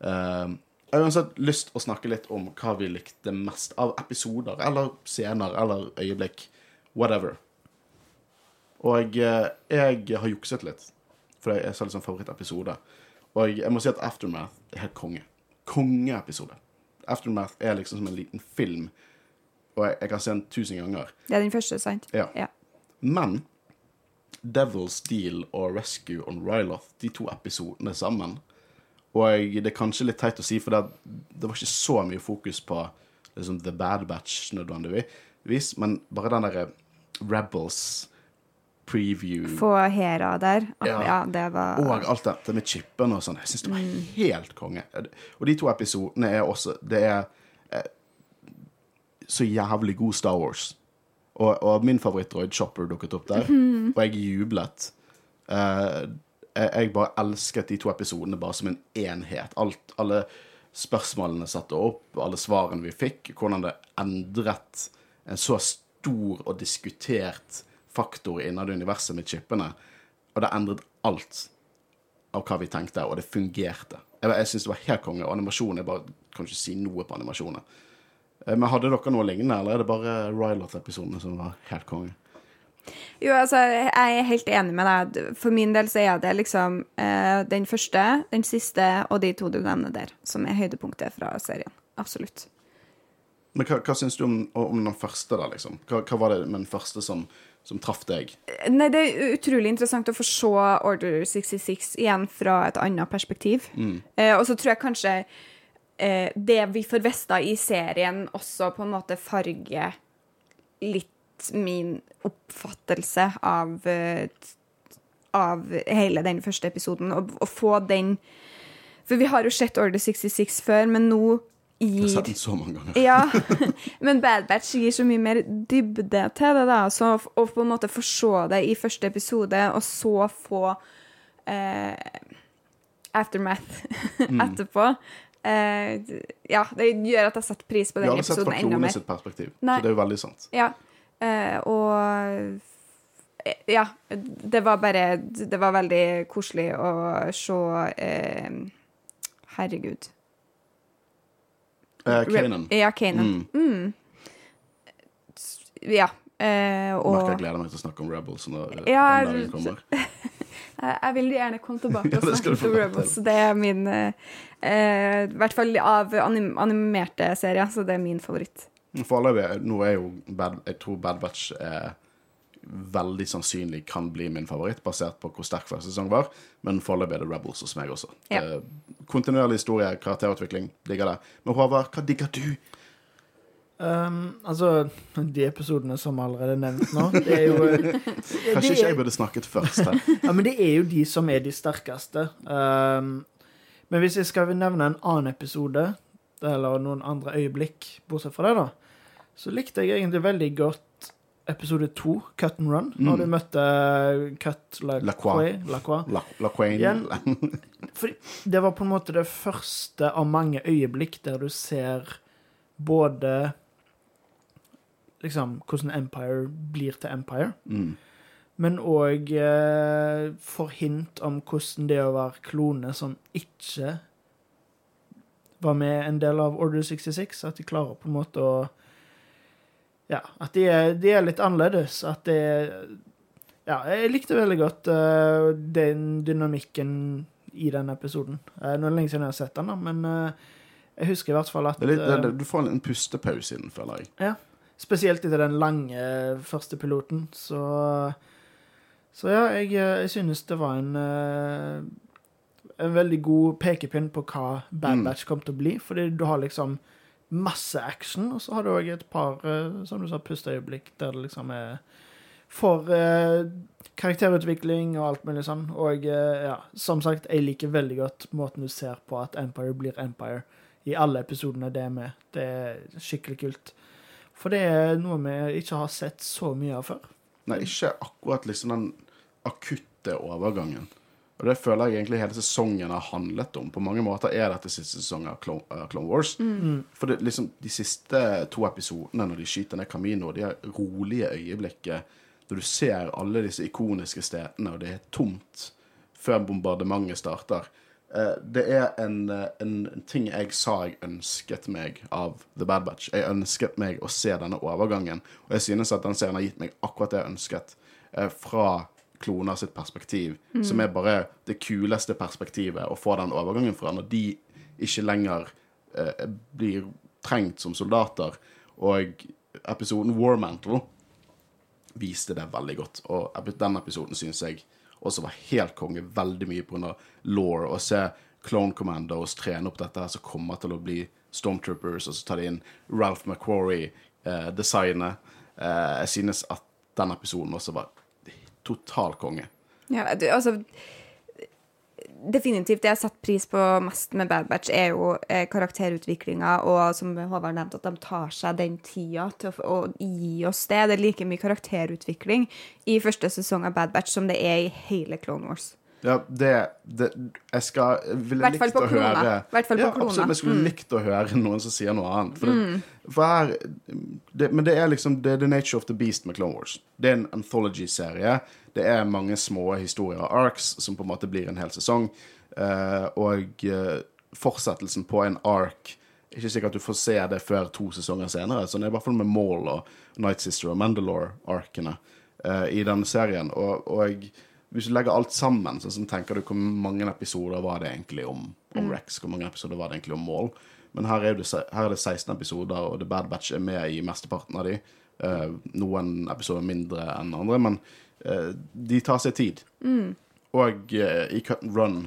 Eh, jeg har uansett lyst å snakke litt om hva vi likte mest av episoder, eller scener, eller øyeblikk. Whatever. Og jeg, jeg har jukset litt, for jeg litt sånn favorittepisode. Og jeg må si at Aftermath er helt konge. Kongeepisode. Aftermath er liksom som en liten film, og jeg, jeg kan se den tusen ganger. Det er den første, sant? Ja. Ja. Men Devil's Deal og Rescue on Ryloth, de to episodene sammen Og det er kanskje litt teit å si, for det, det var ikke så mye fokus på liksom, The Bad Batch nødvendigvis, men bare den derre Rebels preview Få Hera der. Ja. Ja, det var og alt dette med chipen og sånn. Jeg syns det var helt konge. Og de to episodene er også Det er eh, så jævlig god Star Wars. Og, og min favoritt-droid Chopper dukket opp der, og jeg jublet. Eh, jeg, bare elsket de to episodene bare som en enhet. Alt, alle spørsmålene satte opp, alle svarene vi fikk, hvordan det endret en så stor og diskutert faktor innad i universet med chipene. Og det endret alt av hva vi tenkte, og det fungerte. Jeg, jeg syns det var helt konge. Og animasjonen Jeg bare kan ikke si noe på animasjoner. Eh, Men hadde dere noe lignende, eller er det bare Ryloth-episodene som var helt konge? Jo, altså, jeg er helt enig med deg. For min del så er det liksom eh, den første, den siste og de to du nevner der, som er høydepunktet fra serien. Absolutt. Men hva, hva syns du om, om den første, da, liksom? Hva, hva var det med den første som, som traff deg? Nei, det er utrolig interessant å få se Order 66 igjen fra et annet perspektiv. Eh, og så tror jeg kanskje eh, det vi får vite i serien, også på en måte farger litt min oppfattelse av eh, av hele den første episoden. Og, og få den For vi har jo sett Order 66 før, men nå Jeg har så mange ganger. ja, men Bad Batch gir så mye mer dybde til det, da. Så f- å på en måte få se det i første episode, og så få eh, aftermath etterpå eh, Ja, det gjør at jeg setter pris på den har enda sett episoden fra sett mer. sitt perspektiv, Nei. så det er jo veldig sant. Ja, eh, og eh, ja, det var bare Det var veldig koselig å se eh, Herregud. Eh, Kanan. Ja, Kanan. Mm. Ja. Eh, og Merker jeg gleder meg til å snakke om Rebels når Ja, den kommer. jeg, vil gjerne komme tilbake og snakke om Rebels. Det er min eh, eh, I hvert fall av anim animerte serier, så det er min favoritt. Foreløpig nå er jo Bad, Jeg tror Bad Batch er veldig sannsynlig kan bli min favoritt, basert på hvor sterk første sesong var. Men foreløpig er det Rebels hos meg også. Ja. Eh, Kontinuerlig historie, karakterutvikling, digger det. Men Håvard, hva digger du? Um, altså, de episodene som allerede er nevnt nå, det er jo det Kanskje ikke jeg burde snakket først her. Ja, men det er jo de som er de sterkeste. Um, men hvis jeg skal nevne en annen episode, eller noen andre øyeblikk, bortsett fra det, da, så likte jeg egentlig veldig godt episode to, Cut and Run, når Mm. du møtte Cut Lacroix. Lacroix. Lacroix. La, La For det var på en måte det første av mange øyeblikk der du ser både liksom hvordan Empire blir til Empire, Mm. men òg eh, får hint om hvordan det å være klone som ikke var med en del av Order 66, at de klarer på en måte å Ja, at de er, de er litt annerledes. At det Ja, jeg likte veldig godt uh, den dynamikken i den episoden. Uh, nå er det lenge siden jeg har sett den, da, men uh, jeg husker i hvert fall at litt, det, du får en pustepause i den, føler jeg. ja. Spesielt etter den lange første piloten, så Så ja, jeg, jeg synes det var en En veldig god pekepinn på hva Bad Mm. Batch kom til å bli. Fordi du har liksom masse action, og så har du òg et par, eh, som du sa, pusteøyeblikk der det liksom er For eh, karakterutvikling og alt mulig sånn. Og eh, ja, som sagt, jeg liker veldig godt måten du ser på at Empire blir Empire i alle episodene det er med. Det er skikkelig kult. For det er noe vi ikke har sett så mye av før. Nei, ikke akkurat liksom den akutte overgangen. Og det føler jeg egentlig hele sesongen har handlet om. På mange måter er dette siste sesong av Clone, av Clone Wars. For det, liksom, de siste to episodene, når de skyter ned Camino, de er rolige øyeblikket når du ser alle disse ikoniske stedene, og det er tomt før bombardementet starter. Eh, Det er en, eh, en ting jeg sa jeg ønsket meg av The Bad Batch. Jeg ønsket meg å se denne overgangen, og jeg synes at den serien har gitt meg akkurat det jeg ønsket. eh, fra kloner sitt perspektiv, som er bare det kuleste perspektivet å få den overgangen fra, når de ikke lenger eh, blir trengt som soldater. Og episoden War Mantle viste det veldig godt. Og den episoden syns jeg også var helt konge, veldig mye pga. law. Å se Clone Commandos trene opp dette her som kommer til å bli Stormtroopers, og så tar de inn Ralph McQuarrie, eh, designet. Eh, jeg synes at den episoden også var total konge. Ja, du, altså Definitivt. Det jeg setter pris på mest med Bad Batch, er jo eh, karakterutviklinga, og som Håvard nevnte, at de tar seg den tida til å, å gi oss det. Det er like mye karakterutvikling i første sesong av Bad Batch som det er i hele Clone Wars. Ja, det, det Jeg skal ville likt å klona. høre Hvert fall på ja, klona. Mm. absolutt, jeg skulle likt å høre noen som sier noe annet. For, det, for her det, Men det er liksom det er the nature of the beast med Clone Wars. Det er en anthology-serie. Det er mange små historier og arcs som på en måte blir en hel sesong. Uh, og uh, fortsettelsen på en arc Ikke sikkert at du får se det før to sesonger senere. Så det er i hvert fall med Maul og Night Sister og Mandalore-arkene uh, i denne serien. Og, og hvis du legger alt sammen, så, så tenker du hvor mange episoder var det egentlig om, om Rex? Hvor mange episoder var det egentlig om Maul? Men her er, det, her er det 16 episoder, og The Bad Batch er med i mesteparten av de. Eh, noen episoder mindre enn andre, men eh, de tar seg tid. Og eh, i Cut and Run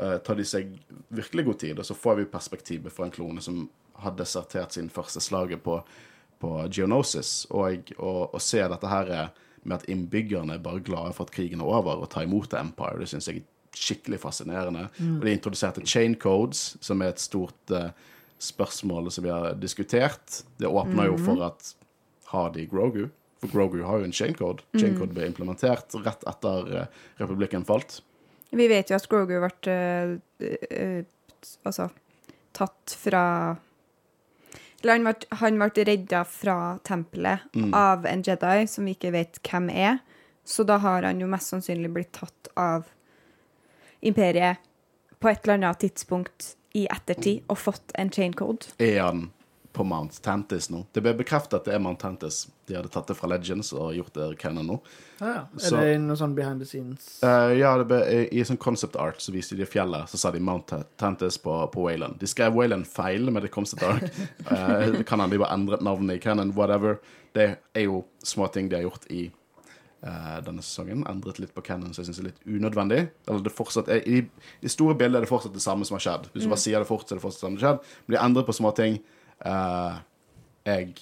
eh, tar de seg virkelig god tid, og så får vi perspektivet fra en klone som har desertert sin første slaget på, på Geonosis, og å se dette her eh, med at innbyggerne er bare glade for at krigen er over, og tar imot The Empire, det syns jeg er skikkelig fascinerende. Og de introduserte chain codes, som er et stort uh, spørsmål som vi har diskutert. Det åpner jo for at har de Grogu? For Grogu har jo en chain code. Chain code ble implementert rett etter uh, republikken falt. Vi vet jo at Grogu ble uh, altså, tatt fra Eller han ble, han ble redda fra tempelet av en Jedi som vi ikke vet hvem er. Så da har han jo mest sannsynlig blitt tatt av imperiet på et eller annet tidspunkt i ettertid og fått en chain code. Er han på Mount Tantis nå? Det ble bekreftet at det er Mount Tantis. De hadde tatt det fra Legends og gjort det canon nå. Ja, ja. Er Så- det noe sånn behind the scenes? Uh, ja, det ble, i, i sånn concept art så viste de fjellet, så sa de Mount Tantis på, på Wayland. De skrev Wayland feil med det concept art. uh, kan han de bare endret navnet i canon, whatever. Det er jo små ting de har gjort i uh, denne sesongen. Endret litt på canon, så jeg syns det er litt unødvendig. Eller det fortsatt er, i, I store bilder er det fortsatt det samme som har skjedd. Hvis du bare sier det fort, så er det fortsatt det samme som har skjedd. Men de endret på små ting. Eh, jeg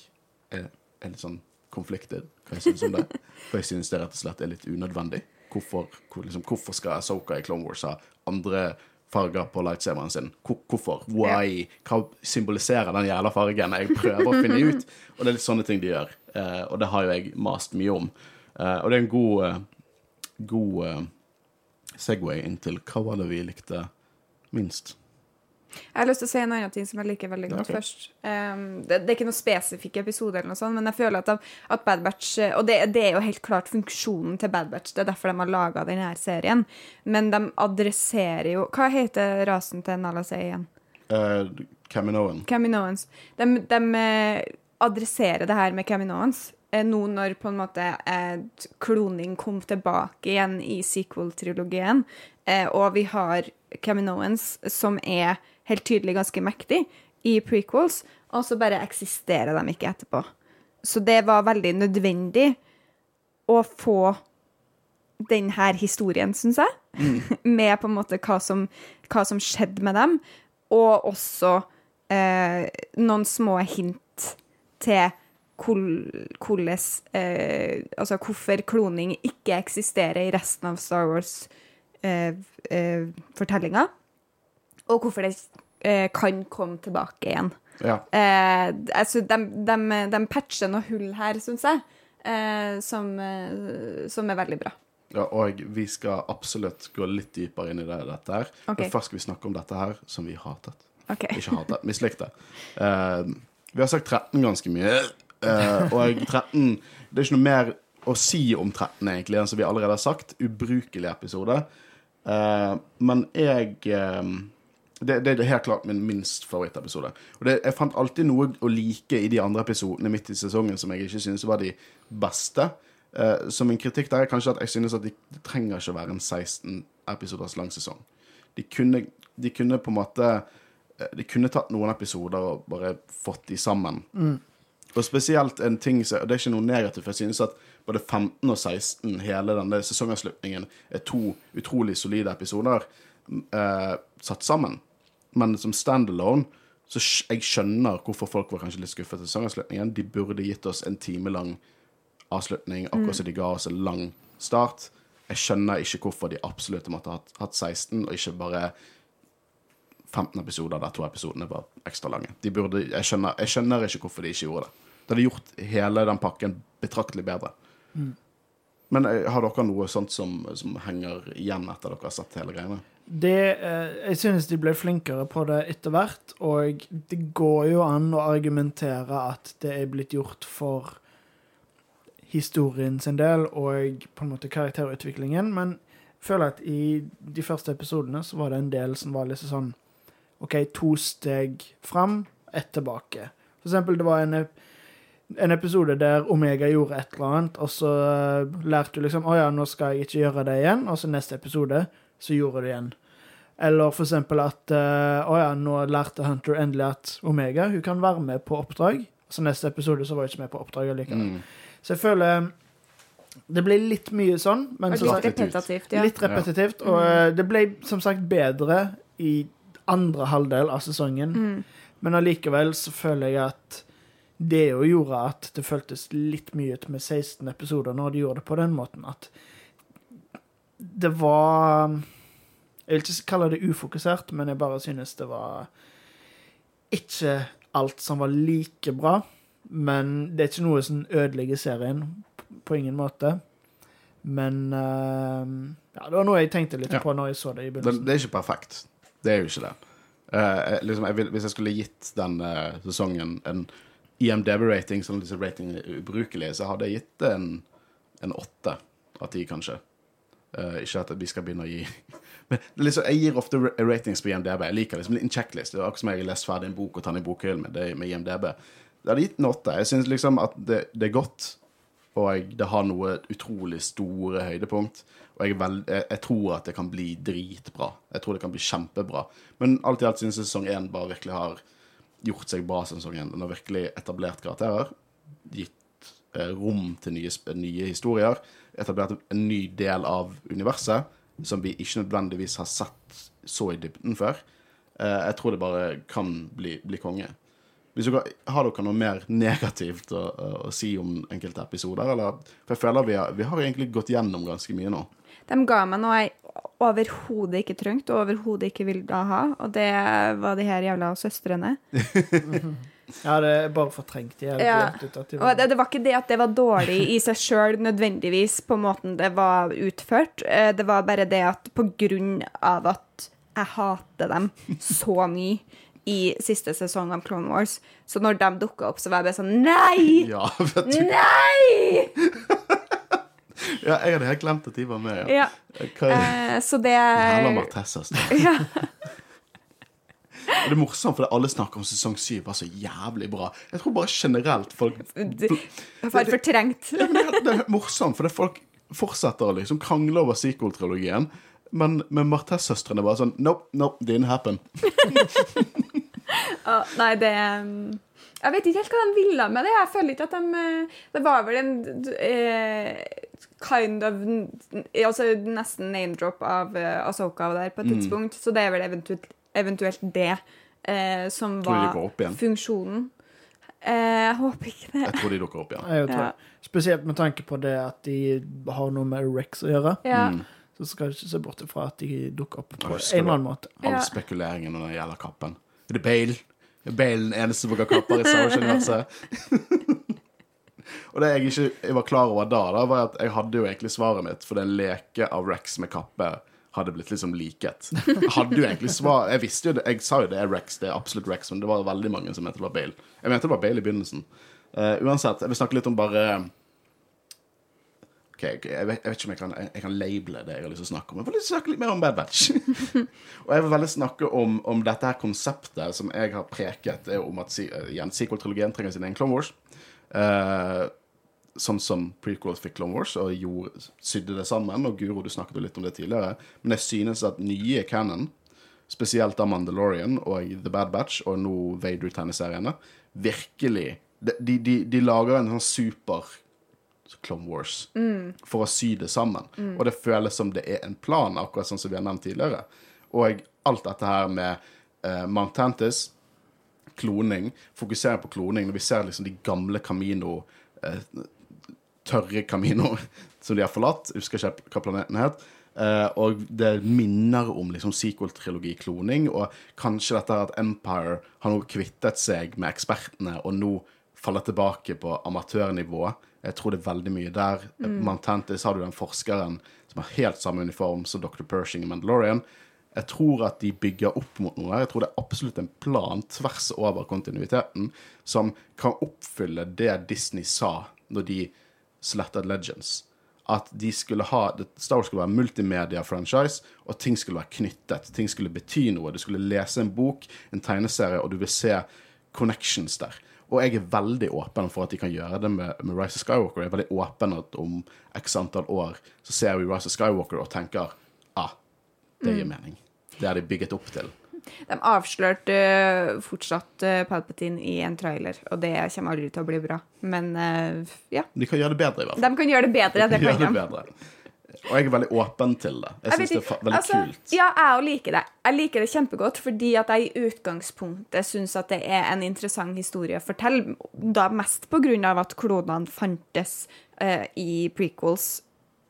er, er litt sånn konfliktet hva jeg syns om det. For jeg synes det rett og slett er litt unødvendig. Hvorfor, hvor, liksom, hvorfor skal Soka i Clone Wars ha andre farger på lightsaberen sin? Hvorfor? Why? Hva symboliserer den jævla fargen? Jeg prøver å finne ut. Og det er litt sånne ting de gjør. Eh, og det har jo jeg mast mye om. Eh, og det er en god, eh, god eh, Segway inn til hva var det vi likte minst. Jeg har lyst til å si en annen ting som jeg liker veldig godt okay. først. Um, det, det er ikke noen spesifikk episode, eller noe sånt, men jeg føler at, at Bad Batch Og det, det er jo helt klart funksjonen til Bad Batch. Det er derfor de har laga denne serien. Men de adresserer jo Hva heter rasen til Nala Say igjen? Uh, Caminoan. Caminoans. De, de eh, adresserer det her med Caminoans eh, nå når på en måte eh, kloning kom tilbake igjen i sequel-trilogien, eh, og vi har Caminoans som er helt tydelig ganske mektig i prequels, og så bare eksisterer de ikke etterpå. Så det var veldig nødvendig å få den her historien, syns jeg, med på en måte hva som, hva som skjedde med dem, og også eh, noen små hint til hvordan eh, Altså hvorfor kloning ikke eksisterer i resten av Star Wars-fortellinga, og hvorfor det eh, kan komme tilbake igjen. Ja. Eh, altså, de, de, de patcher noen hull her, syns jeg, eh, som, eh, som er veldig bra. Ja, og vi skal absolutt gå litt dypere inn i det, dette her. Okay. Men først skal vi snakke om dette her som vi hatet. Okay. Ikke hatet, mislikte. Eh, vi har sagt 13 ganske mye, eh, og 13 Det er ikke noe mer å si om 13 egentlig enn som vi allerede har sagt. Ubrukelig episode. Eh, men jeg det, det er helt klart min minst favorittepisode. Og det, jeg fant alltid noe å like i de andre episodene midt i sesongen som jeg ikke syntes var de beste. Eh, så min kritikk der er kanskje at jeg synes at de, det trenger ikke å være en 16 episoders lang sesong. De kunne, de kunne på en måte eh, De kunne tatt noen episoder og bare fått de sammen. Og spesielt en ting som og Det er ikke noe negativt, jeg synes at både 15 og 16, hele denne sesongavslutningen, er to utrolig solide episoder eh, satt sammen. Men som standalone så jeg skjønner hvorfor folk var kanskje litt skuffet til sesongavslutningen. De burde gitt oss en time lang avslutning, akkurat som de ga oss en lang start. Jeg skjønner ikke hvorfor de absolutt måtte ha hatt, hatt 16, og ikke bare 15 episoder der to episodene var ekstra lange. De burde, jeg, skjønner, jeg skjønner ikke hvorfor de ikke gjorde det. Det hadde gjort hele den pakken betraktelig bedre. Men eh, har dere noe sånt som, som henger igjen etter dere har sett hele greiene? Det, eh, jeg synes de ble flinkere på det etter hvert, og det går jo an å argumentere at det er blitt gjort for historien sin del og på en måte karakterutviklingen, men jeg føler at i de første episodene så var det en del som var litt sånn OK, to steg fram, ett tilbake. For eksempel, det var en, en episode der Omega gjorde et eller annet, og så eh, lærte du liksom Å ja, nå skal jeg ikke gjøre det igjen. Og så neste episode så gjorde det igjen. Eller for eksempel at uh, Å ja, nå lærte Hunter endelig at Omega hun kan være med på oppdrag. Så neste episode så var hun ikke med på oppdrag likevel. Mm. Så jeg føler det ble litt mye sånn, men Og litt repetitivt, ja. litt repetitivt. Og uh, det ble som sagt bedre i andre halvdel av sesongen. Men allikevel så føler jeg at det jo gjorde at det føltes litt mye ut med 16 episoder når de gjorde det på den måten. At det var Jeg vil ikke kalle det ufokusert, men jeg bare synes det var ikke alt som var like bra. Men det er ikke noe som ødelegger serien. På ingen måte. Men uh, ja, det var noe jeg tenkte litt Ja. på når jeg så det i Det, begynnelsen. det er ikke perfekt. Det er jo ikke det. Uh, liksom, jeg vil, hvis jeg skulle gitt den eh, sesongen en IMDb-rating, sånn at disse ratingene er ubrukelige, så hadde jeg gitt det en, en åtte av ti, kanskje. Eh, ikke at vi skal begynne å gi Men liksom, Jeg gir ofte ratings på IMDb. Jeg liker liksom en checklist. Det er akkurat som jeg har lest ferdig en bok og tar den i bokhyllen med, med IMDb. Det hadde gitt en åtte. Jeg syns liksom at det, det er godt, og det har noe utrolig store høydepunkt. Og jeg, veld, jeg, jeg tror at det kan bli dritbra. Jeg tror det kan bli kjempebra. Men alt i alt syns jeg sesong én bare virkelig har gjort seg bra sesong én. Den har virkelig etablert karakterer, gitt eh, rom til nye, nye historier, etablert en ny del av universet som vi ikke nødvendigvis har sett så i dybden før. Uh, jeg tror det bare kan bli, bli konge. Hvis dere, har dere noe mer negativt å, å, å si om enkelte episoder? Eller? For jeg føler vi har, vi har egentlig gått gjennom ganske mye nå. De ga meg noe jeg overhodet ikke trengte og overhodet ikke ville ha, og det var de her jævla søstrene. Ja, det er bare fortrengt. de. Ja. ut at de Og var det, det var ikke det at det var dårlig i seg sjøl nødvendigvis på måten det var utført. Eh, Det var bare det at på grunn av at jeg hater dem så mye i siste sesong av Clone Wars, så når de dukka opp, så var jeg bare sånn Nei! Ja, vet du. Nei! ja jeg hadde helt glemt at de var med. Ja. Ja. Er Eh, så det Jævla Martessas. Ja. Det er morsomt, for alle snakker om sesong syv var så jævlig bra. Jeg tror bare generelt folk var fortrengt. Ja, men det, det er morsomt, for folk fortsetter å liksom krangle over sequel-trilogien. Men med Martess-søstrene bare sånn Nope, nope, didn't happen. Ja, nei, det um, Jeg vet ikke helt hva de ville med det. Jeg føler ikke at de eh, Det var vel en eh, kind of Altså nesten name-drop av uh, Asoka der på et Mm. tidspunkt. Så det er vel eventuelt, eventuelt det uh, som var funksjonen. Uh, jeg håper ikke det. Jeg tror de dukker opp igjen. Jeg tror, Ja. Spesielt med tanke på det at de har noe med Rex å gjøre. Ja. Mm. Så skal jeg ikke se bort fra at de dukker opp på en eller annen måte. All spekuleringen når det gjelder kappen. Er det Bale? Er Bale den eneste som bruker kapper i Star Wars-universet? Og det jeg ikke jeg var klar over da, da, var at jeg hadde jo egentlig svaret mitt, for den leke av Rex med kappe hadde blitt liksom liket. Jeg hadde jo egentlig svar Jeg visste jo det, jeg sa jo det er Rex, det er absolutt Rex, men det var veldig mange som mente det var Bale. Jeg mente det var Bale i begynnelsen. Uh, uansett, jeg vil snakke litt om bare Ok, jeg vet, jeg vet ikke om jeg kan, jeg, jeg kan labele det jeg har lyst til å snakke om. Jeg vil lyst til å snakke litt mer om Bad Batch. og jeg vil veldig snakke om, om dette her konseptet som jeg har preket, er om at igjen, sequel-trilogien trenger sin egen Clone Wars. Eh, sånn som prequels fikk Clone Wars, og gjorde, sydde det sammen. Og Guro, du snakket jo litt om det tidligere. Men jeg synes at nye canon, spesielt av Mandalorian og The Bad Batch, og nå Vader-tegneseriene, virkelig De, de, de, de lager en sånn super Clone Wars for å sy det sammen. Og det føles som det er en plan, akkurat sånn som vi har nevnt tidligere. Og alt dette her med uh, Mount Tantis, kloning, fokuserer på kloning, når vi ser liksom de gamle Camino eh, Tørre Camino som de har forlatt, jeg husker ikke hva planeten het. eh, og det minner om liksom sequel-trilogi-kloning, og kanskje dette at Empire har nå kvittet seg med ekspertene og nå faller tilbake på amatørnivå. Jeg tror det er veldig mye der. Mm. Tantis har du den forskeren som har helt samme uniform som Dr. Pershing i Mandalorian. Jeg tror at de bygger opp mot noe. Jeg tror det er absolutt en plan tvers over kontinuiteten som kan oppfylle det Disney sa når de slettet Legends. At de skulle ha, Star Wars skulle være multimedia-franchise, og ting skulle være knyttet. Ting skulle bety noe. Du skulle lese en bok, en tegneserie, og du vil se connections der. Og jeg er veldig åpen for at de kan gjøre det med, med Rise of Skywalker. Jeg er veldig åpen at om x antall år så ser vi Rise of Skywalker og tenker ah, det gir mening. Det har de bygget opp til. De avslørte øh, fortsatt øh, Palpatine i en trailer, og det kommer aldri til å bli bra. Men øh, ja. De kan gjøre det bedre, i hvert fall. De kan gjøre det bedre. Det Gjøre kan det bedre. Og jeg er veldig åpen til det. Jeg Jeg syns det er veldig altså, kult. Ja, jeg òg liker det. Jeg liker det kjempegodt fordi at jeg i utgangspunktet syns at det er en interessant historie å fortelle. Da mest på grunn av at klonene fantes uh, i prequels,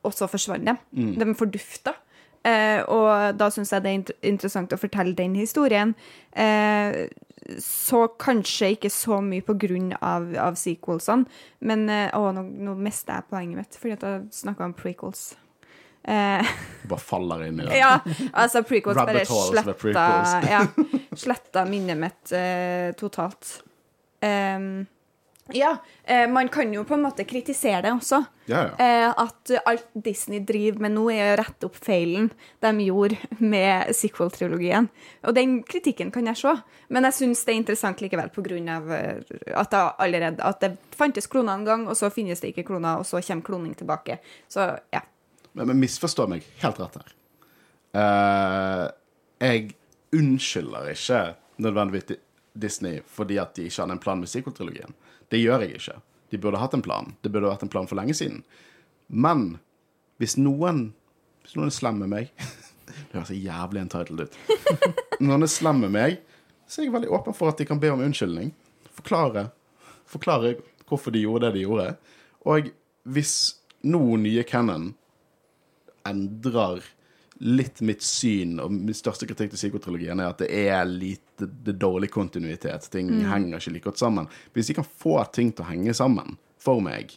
og så forsvant de. Mm. De fordufta. Eh, og da syns jeg det er int interessant å fortelle den historien. Eh, så kanskje ikke så mye på grunn av, av sequelsene, men eh, Å, nå, nå mista jeg poenget mitt fordi at jeg snakka om prequels. Eh, Du bare faller inn i det. ja, altså prequels bare sletta, ja, sletta minnet mitt eh, totalt. Ehm, ja, eh, man kan jo på en måte kritisere det også. Ja, ja. Eh, at alt Disney driver med nå, er å rette opp feilen de gjorde med sequel-trilogien. Og den kritikken kan jeg se, men jeg syns det er interessant likevel av eh, at det allerede at det fantes kloner en gang, og så finnes det ikke kloner, og så kommer kloning tilbake. Så ja. Men, men misforstå meg helt rett her. Uh, jeg unnskylder ikke nødvendigvis Disney fordi at de ikke hadde en plan med sequel-trilogien. Det gjør jeg ikke. De burde hatt en plan. Det burde vært en plan for lenge siden. Men hvis noen Hvis noen er slem med meg Det høres så jævlig entitled ut. Når noen er slem med meg, så er jeg veldig åpen for at de kan be om unnskyldning. Forklare. Forklare hvorfor de gjorde det de gjorde. Og hvis nå nye Cannon endrer litt mitt syn, og min største kritikk til psykotrilogien er at det er lite det er dårlig kontinuitet. Ting henger ikke like godt sammen. Hvis de kan få ting til å henge sammen for meg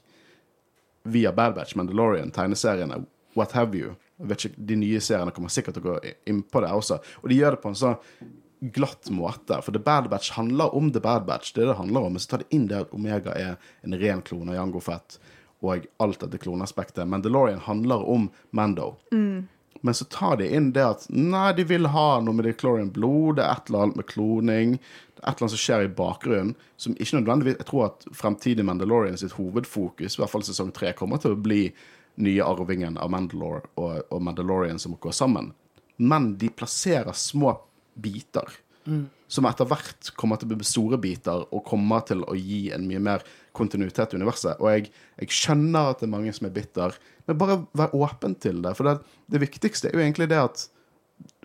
via Bad Batch, Mandalorian, tegneseriene, what have you jeg vet ikke, De nye seriene kommer sikkert til å gå inn på det også. Og de gjør det på en sånn glatt måte. For The Bad Batch handler om The Bad Batch. Det er det det handler om. Men så tar de inn det at Omega er en ren klone av Jango Fett, og alt dette kloneaspektet. Mandalorian handler om Mando. Men så tar de inn det at nei, de vil ha noe med Declorian blod, det er et eller annet med kloning. Det er et eller annet som skjer i bakgrunnen som ikke nødvendigvis Jeg tror at fremtidig Mandalorian sitt hovedfokus, i hvert fall sesong tre, kommer til å bli nye arvingen av Mandalore og, og Mandalorian som går sammen. Men de plasserer små biter. Som etter hvert kommer til å bli store biter og kommer til å gi en mye mer kontinuitet i universet. Og jeg, jeg skjønner at det er mange som er bitter, men bare vær åpen til det. For det, det viktigste er jo egentlig det at,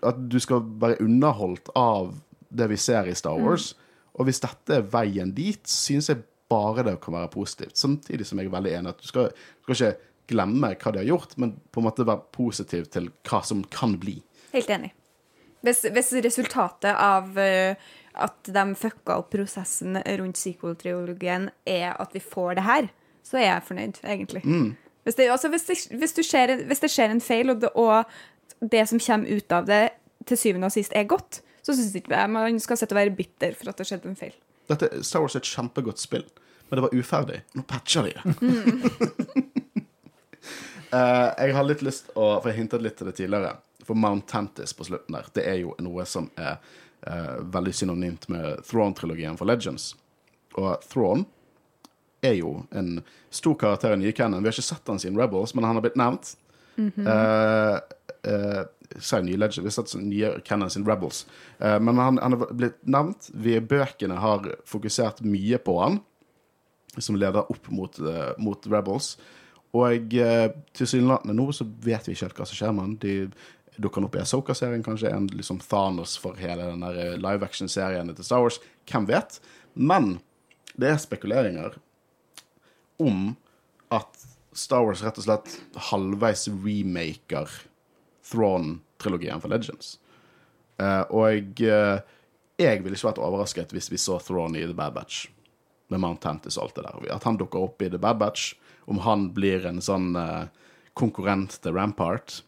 at du skal være underholdt av det vi ser i Star Wars. Og hvis dette er veien dit, synes jeg bare det kan være positivt. Samtidig som jeg er veldig enig at du skal, skal ikke glemme hva de har gjort, men på en måte være positiv til hva som kan bli. Helt enig. Hvis, hvis resultatet av uh, at de fucka opp prosessen rundt sequel-trilogien, er at vi får det her, så er jeg fornøyd, egentlig. Hvis, det, altså, hvis, det, hvis, du skjer, hvis det skjer en feil, og det, og det som kommer ut av det, til syvende og sist er godt, så syns ikke jeg man skal sitte og være bitter for at det skjedde en feil. Dette, Star Wars er et kjempegodt spill, men det var uferdig. Nå patcher de det. Eh, jeg har litt lyst å For jeg hintet litt til det tidligere. For Mount Tantis på slutten der, det er jo noe som er uh, veldig synonymt med Throne-trilogien for Legends. Og Throne er jo en stor karakter i nye canon. Vi har ikke sett han siden Rebels, men han har blitt nevnt. Mm -hmm. uh, uh, jeg nye Legend, vi har sett nye canon sin Rebels. Uh, men han, han har blitt nevnt. Vi Bøkene har fokusert mye på han, som leder opp mot, eh, mot Rebels. Og uh, tilsynelatende nå så vet vi ikke helt hva som skjer med han. De dukker opp i Asoka-serien, kanskje en liksom Thanos for hele den eh, live action-serien til Star Wars. Hvem vet? Men det er spekuleringer om at Star Wars rett og slett halvveis remaker Thrawn-trilogien for Legends. Uh, og uh, jeg ville ikke vært overrasket hvis vi så Thrawn i The Bad Batch. Med Mount Tantis og alt det der. At han dukker opp i The Bad Batch. Om han blir en sånn uh, konkurrent til Rampart.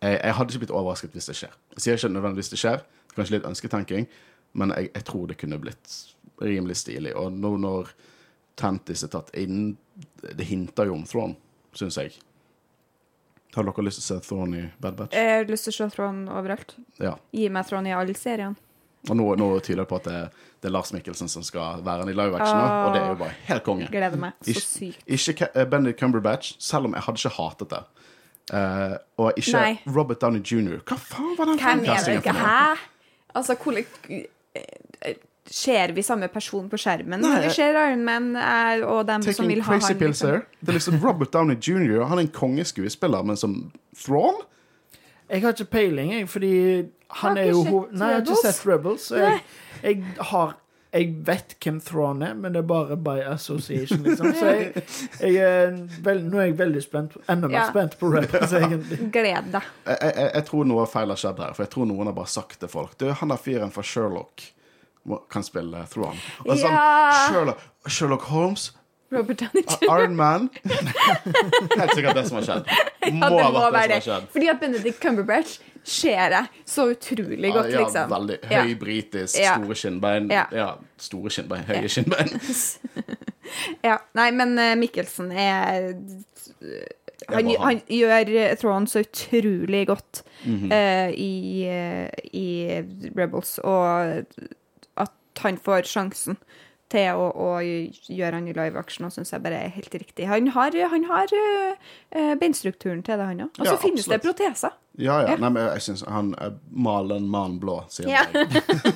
Jeg, jeg hadde ikke blitt overrasket hvis det skjer. Jeg sier ikke nødvendigvis det skjer. Kanskje litt ønsketenking. Men jeg, jeg tror det kunne blitt rimelig stilig. Og nå når Tantis er tatt inn Det hinter jo om Thrawn, syns jeg. Har dere lyst til å se Thrawn i Bad Batch? Jeg har lyst til å se Thrawn overalt. Ja. Gi meg Thrawn i alle seriene. Og nå, nå tyder det på at det, det er Lars Mikkelsen som skal være han i live action, oh, og det er jo bare helt konge. Gleder meg så sykt. ikke ikke eh, Benedict Cumberbatch, selv om jeg hadde ikke hatet det. Uh, og ikke Nei. Robert Downey jr. Hva faen var den ikke? for noe? Hæ? Altså, hvordan eh, Ser vi samme person på skjermen Nei, vi ser Iron Man er, og dem som vil ha crazy han? pills Liksom? Det er liksom Robert Downey jr. Han er en kongeskuespiller, men som Thrawn? Jeg har ikke peiling, jeg, fordi han er jo Nei, jeg har ikke sett Rebels. Så jeg, jeg har Jeg vet hvem Thrawn er, men det er bare by association, liksom. Så jeg, jeg er veld, nå er jeg veldig spent. Enda mer Ja. spent på Rebels, egentlig. Gled deg. Jeg, jeg, jeg tror noe feil har skjedd her, for jeg tror noen har bare sagt til folk Du, han er fyren fra Sherlock kan spille Thrawn. Og sånn, Ja. Sherlock, Sherlock Holmes, Robert Downey Jr. Iron Man Helt sikkert det som har skjedd. Må Ja, det må det være det. skjedd. Fordi at Benedict Cumberbatch ser jeg så utrolig godt, ja, liksom. veldig Ja. høy britisk, store skinnbein. Ja. Ja, store skinnbein, høye skinnbein. Ja, nei, men eh, Mikkelsen er han, bare han. han gjør Throne Thrawn så utrolig godt mm -hmm. uh, i, eh, i Rebels, og han får sjansen til å, å gjøre han i live action, syns jeg bare er helt riktig. Han har, han har eh, eh, beinstrukturen til det, han òg. Og så Ja, finnes det absolutt. proteser. Ja, ja. Ja. Nei, men jeg syns han er maler en mann blå, sier Ja.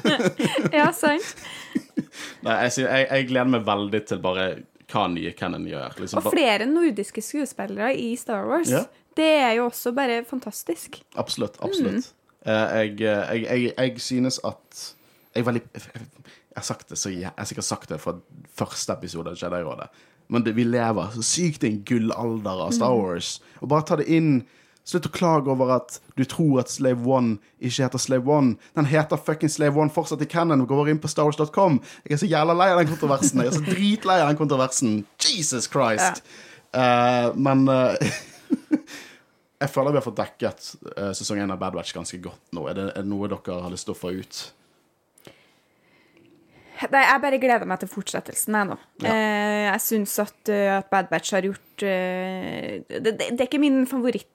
Ja, sant? Nei, jeg, jeg, jeg gleder meg veldig til bare hva nye Kennan gjør. Liksom, Og flere nordiske skuespillere i Star Wars. Ja. Det er jo også bare fantastisk. Absolutt. absolutt. Mm. jeg, jeg, jeg synes at Jeg veldig Jeg, jeg har det så jeg, har sikkert sagt det fra første episode av Jedi-rådet, men det, vi lever så sykt i en gullalder av Star Wars. Og bare ta det inn. Slutt å klage over at du tror at Slave One ikke heter Slave One. Den heter fucking Slave One fortsatt i canon. Går inn på starwars.com. Jeg er så jævla lei av den kontroversen. Jeg er så dritlei av den kontroversen. Jesus Christ. Eh, men uh, jeg føler vi har fått dekket uh, sesong 1 av Bad Batch ganske godt nå. Er det, er det noe dere har lyst til å få ut? Jeg bare gleder meg til fortsettelsen, jeg nå. Ja. Eh, jeg syns at, eh, at Bad Batch har gjort eh, det, det, det er ikke min favoritt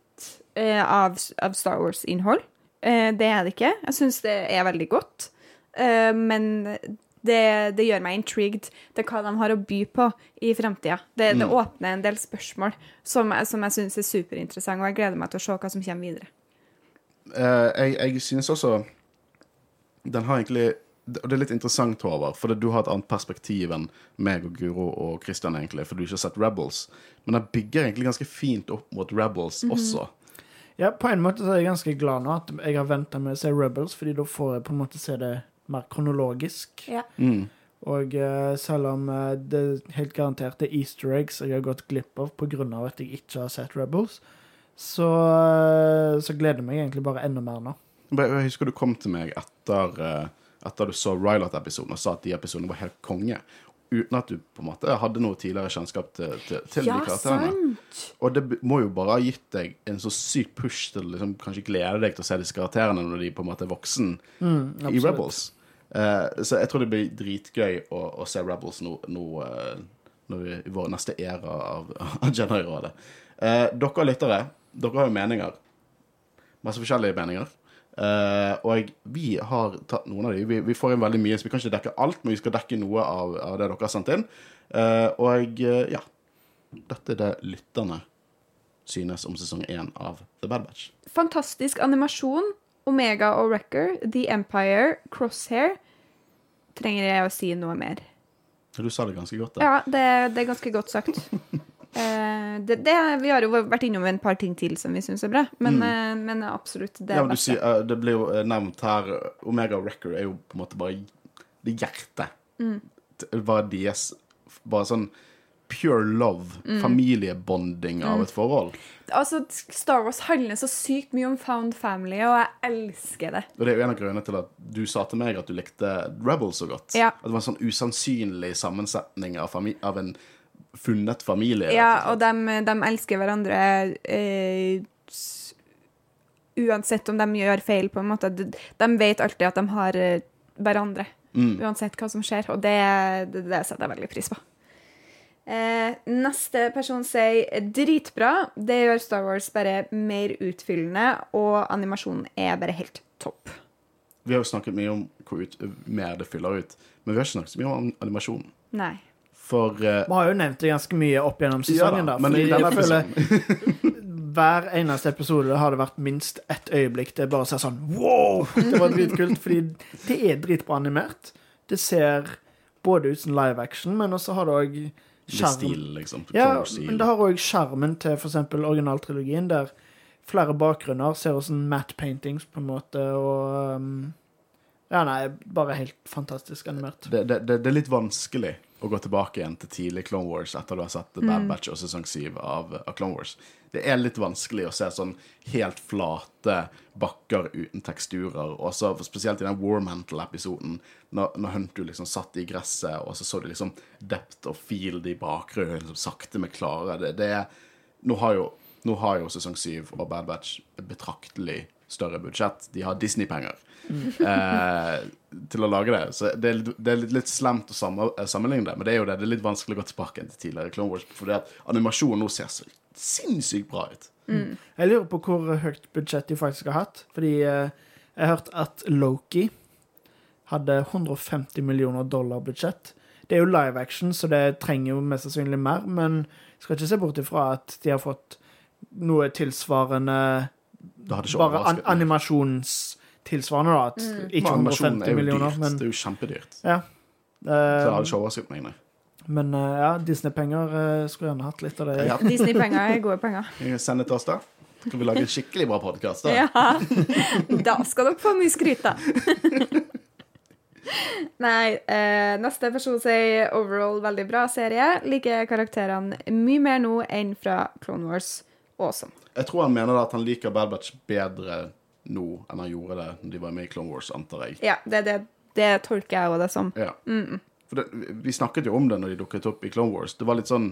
av, av Star Wars-innhold. Det er det ikke. Jeg syns det er veldig godt. Men det, det gjør meg intrigued til hva de har å by på i framtida. Det, det åpner en del spørsmål som, som jeg syns er superinteressante, og jeg gleder meg til å se hva som kommer videre. Uh, jeg, jeg synes også Den har egentlig Og det er litt interessant, Håvard, for du har et annet perspektiv enn meg og Guro og Christian, egentlig, for du ikke har sett Rebels. Men den bygger egentlig ganske fint opp mot Rebels også. Ja, på en måte så er jeg ganske glad nå at jeg har venta med å se Rebels, fordi da får jeg på en måte se det mer kronologisk. Ja. Mm. Og eh, selv om eh, det helt garantert er easter eggs jeg har gått glipp av pga. at jeg ikke har sett Rebels, så, eh, så gleder jeg meg egentlig bare enda mer nå. Jeg husker du kom til meg etter, etter du så Rylot-episoden og sa at de episodene var helt konge. Uten at du på en måte hadde noe tidligere kjennskap til, til, til Ja, de karakterene. sant! Og det må jo bare ha gitt deg en så syk push til liksom, kanskje glede deg til å se disse karakterene når de på en måte er voksen i. Rebels. Uh, så jeg tror det blir dritgøy å, å se Rebels nå, nå uh, vi, i vår neste æra av, av Jedi-rådet. Uh, dere lyttere, dere har jo meninger. Masse forskjellige meninger. Eh, og vi har tatt noen av de. Vi, vi får inn veldig mye, så vi kan ikke dekke alt, men vi skal dekke noe av, av det dere har sendt inn. Uh, og uh, ja. Dette er det lytterne synes om sesong én av The Bad Batch. Fantastisk animasjon. Omega og Wrecker, The Empire, Crosshair. Trenger jeg å si noe mer? Du sa det ganske godt. Da. Ja, det, det er ganske godt sagt. Eh, det, det, vi har jo vært innom en par ting til som vi syns er bra, men, eh, men absolutt det Mm. Ja, men du sier, eh, det blir jo nevnt her Omega Record er jo på en måte bare det hjertet. Mm. Bare deres Bare sånn pure love, Mm. familiebonding av et forhold. Altså, Star Wars handler så sykt mye om found family, og jeg elsker det. Og det er jo en av grunnene til at du sa til meg at du likte Rebels så godt. Ja. At det var en sånn usannsynlig sammensetning av, av en funnet familie. Ja, og de, de elsker hverandre eh, uansett om de gjør feil, på en måte. De, de vet alltid at de har eh, hverandre, Mm. uansett hva som skjer, og det, det, det setter jeg veldig pris på. Eh, neste person sier dritbra. Det gjør Star Wars bare mer utfyllende, og animasjonen er bare helt topp. Vi har jo snakket mye om hvor ut, mer det fyller ut, men vi har ikke snakket så mye om animasjonen. Nei. For Vi uh, har jo nevnt det ganske mye opp gjennom ja sesongen. da, da, fordi jeg føler hver eneste episode har det vært minst ett øyeblikk det bare ser sånn Wow! Det var dritkult. Fordi det er dritbra animert. Det ser både ut som live action, men også har det òg Med liksom. Ja, men det har òg sjarmen til f.eks. originaltrilogien, der flere bakgrunner ser ut som matte paintings, på en måte, og um, Ja, nei, bare helt fantastisk animert. det, det, det, det er litt vanskelig å gå tilbake igjen til tidlig Clone Wars etter du har sett Bad Batch og sesong 7 av, av Clone Wars. Det er litt vanskelig å se sånn helt flate bakker uten teksturer. Og så spesielt i den Warmantle-episoden, når, når Hunter liksom satt i gresset, og så så du liksom depth og field i bakgrunnen, liksom sakte, men klare. Det, det Nå har jo nå har jo sesong 7 og Bad Batch betraktelig større budsjett. De har Disney-penger eh, til å lage det. Så det er, litt- det er litt, litt slemt å eh, sammenligne det, men det er jo det. Det er litt vanskelig å gå tilbake til tidligere Clone Wars, fordi at animasjonen nå ser så sinnssykt bra ut. Jeg lurer på hvor høyt budsjett de faktisk har hatt. Fordi eh, jeg har hørt at Loki hadde 150 millioner dollar budsjett. Det er jo live action, så det trenger jo mest sannsynlig mer, men jeg skal ikke se bort ifra at de har fått noe tilsvarende Det hadde ikke Bare an animasjonstilsvarende, da. At ikke Men animasjonen 150 er jo millioner, dyrt. men Det er jo kjempedyrt. ja. Så det Eh, hadde ikke overrasket meg, nei. men uh, ja, Disney-penger uh, skulle gjerne hatt litt av det. Ja. Disney-penger er gode penger. Send det til oss, da. Skal vi lage en skikkelig bra podkast, da? Ja. Da skal dere få mye skryt, da. Nei, eh, neste person sier overall veldig bra serie. Liker karakterene mye mer nå enn fra Clone Wars. Awesome. Jeg tror han mener at han liker Bad Batch bedre nå enn han gjorde det når de var med i Clone Wars, antar jeg. Ja, det, det, det tolker jeg òg det som. Ja. For det, vi snakket jo om det når de dukket opp i Clone Wars. Det var litt sånn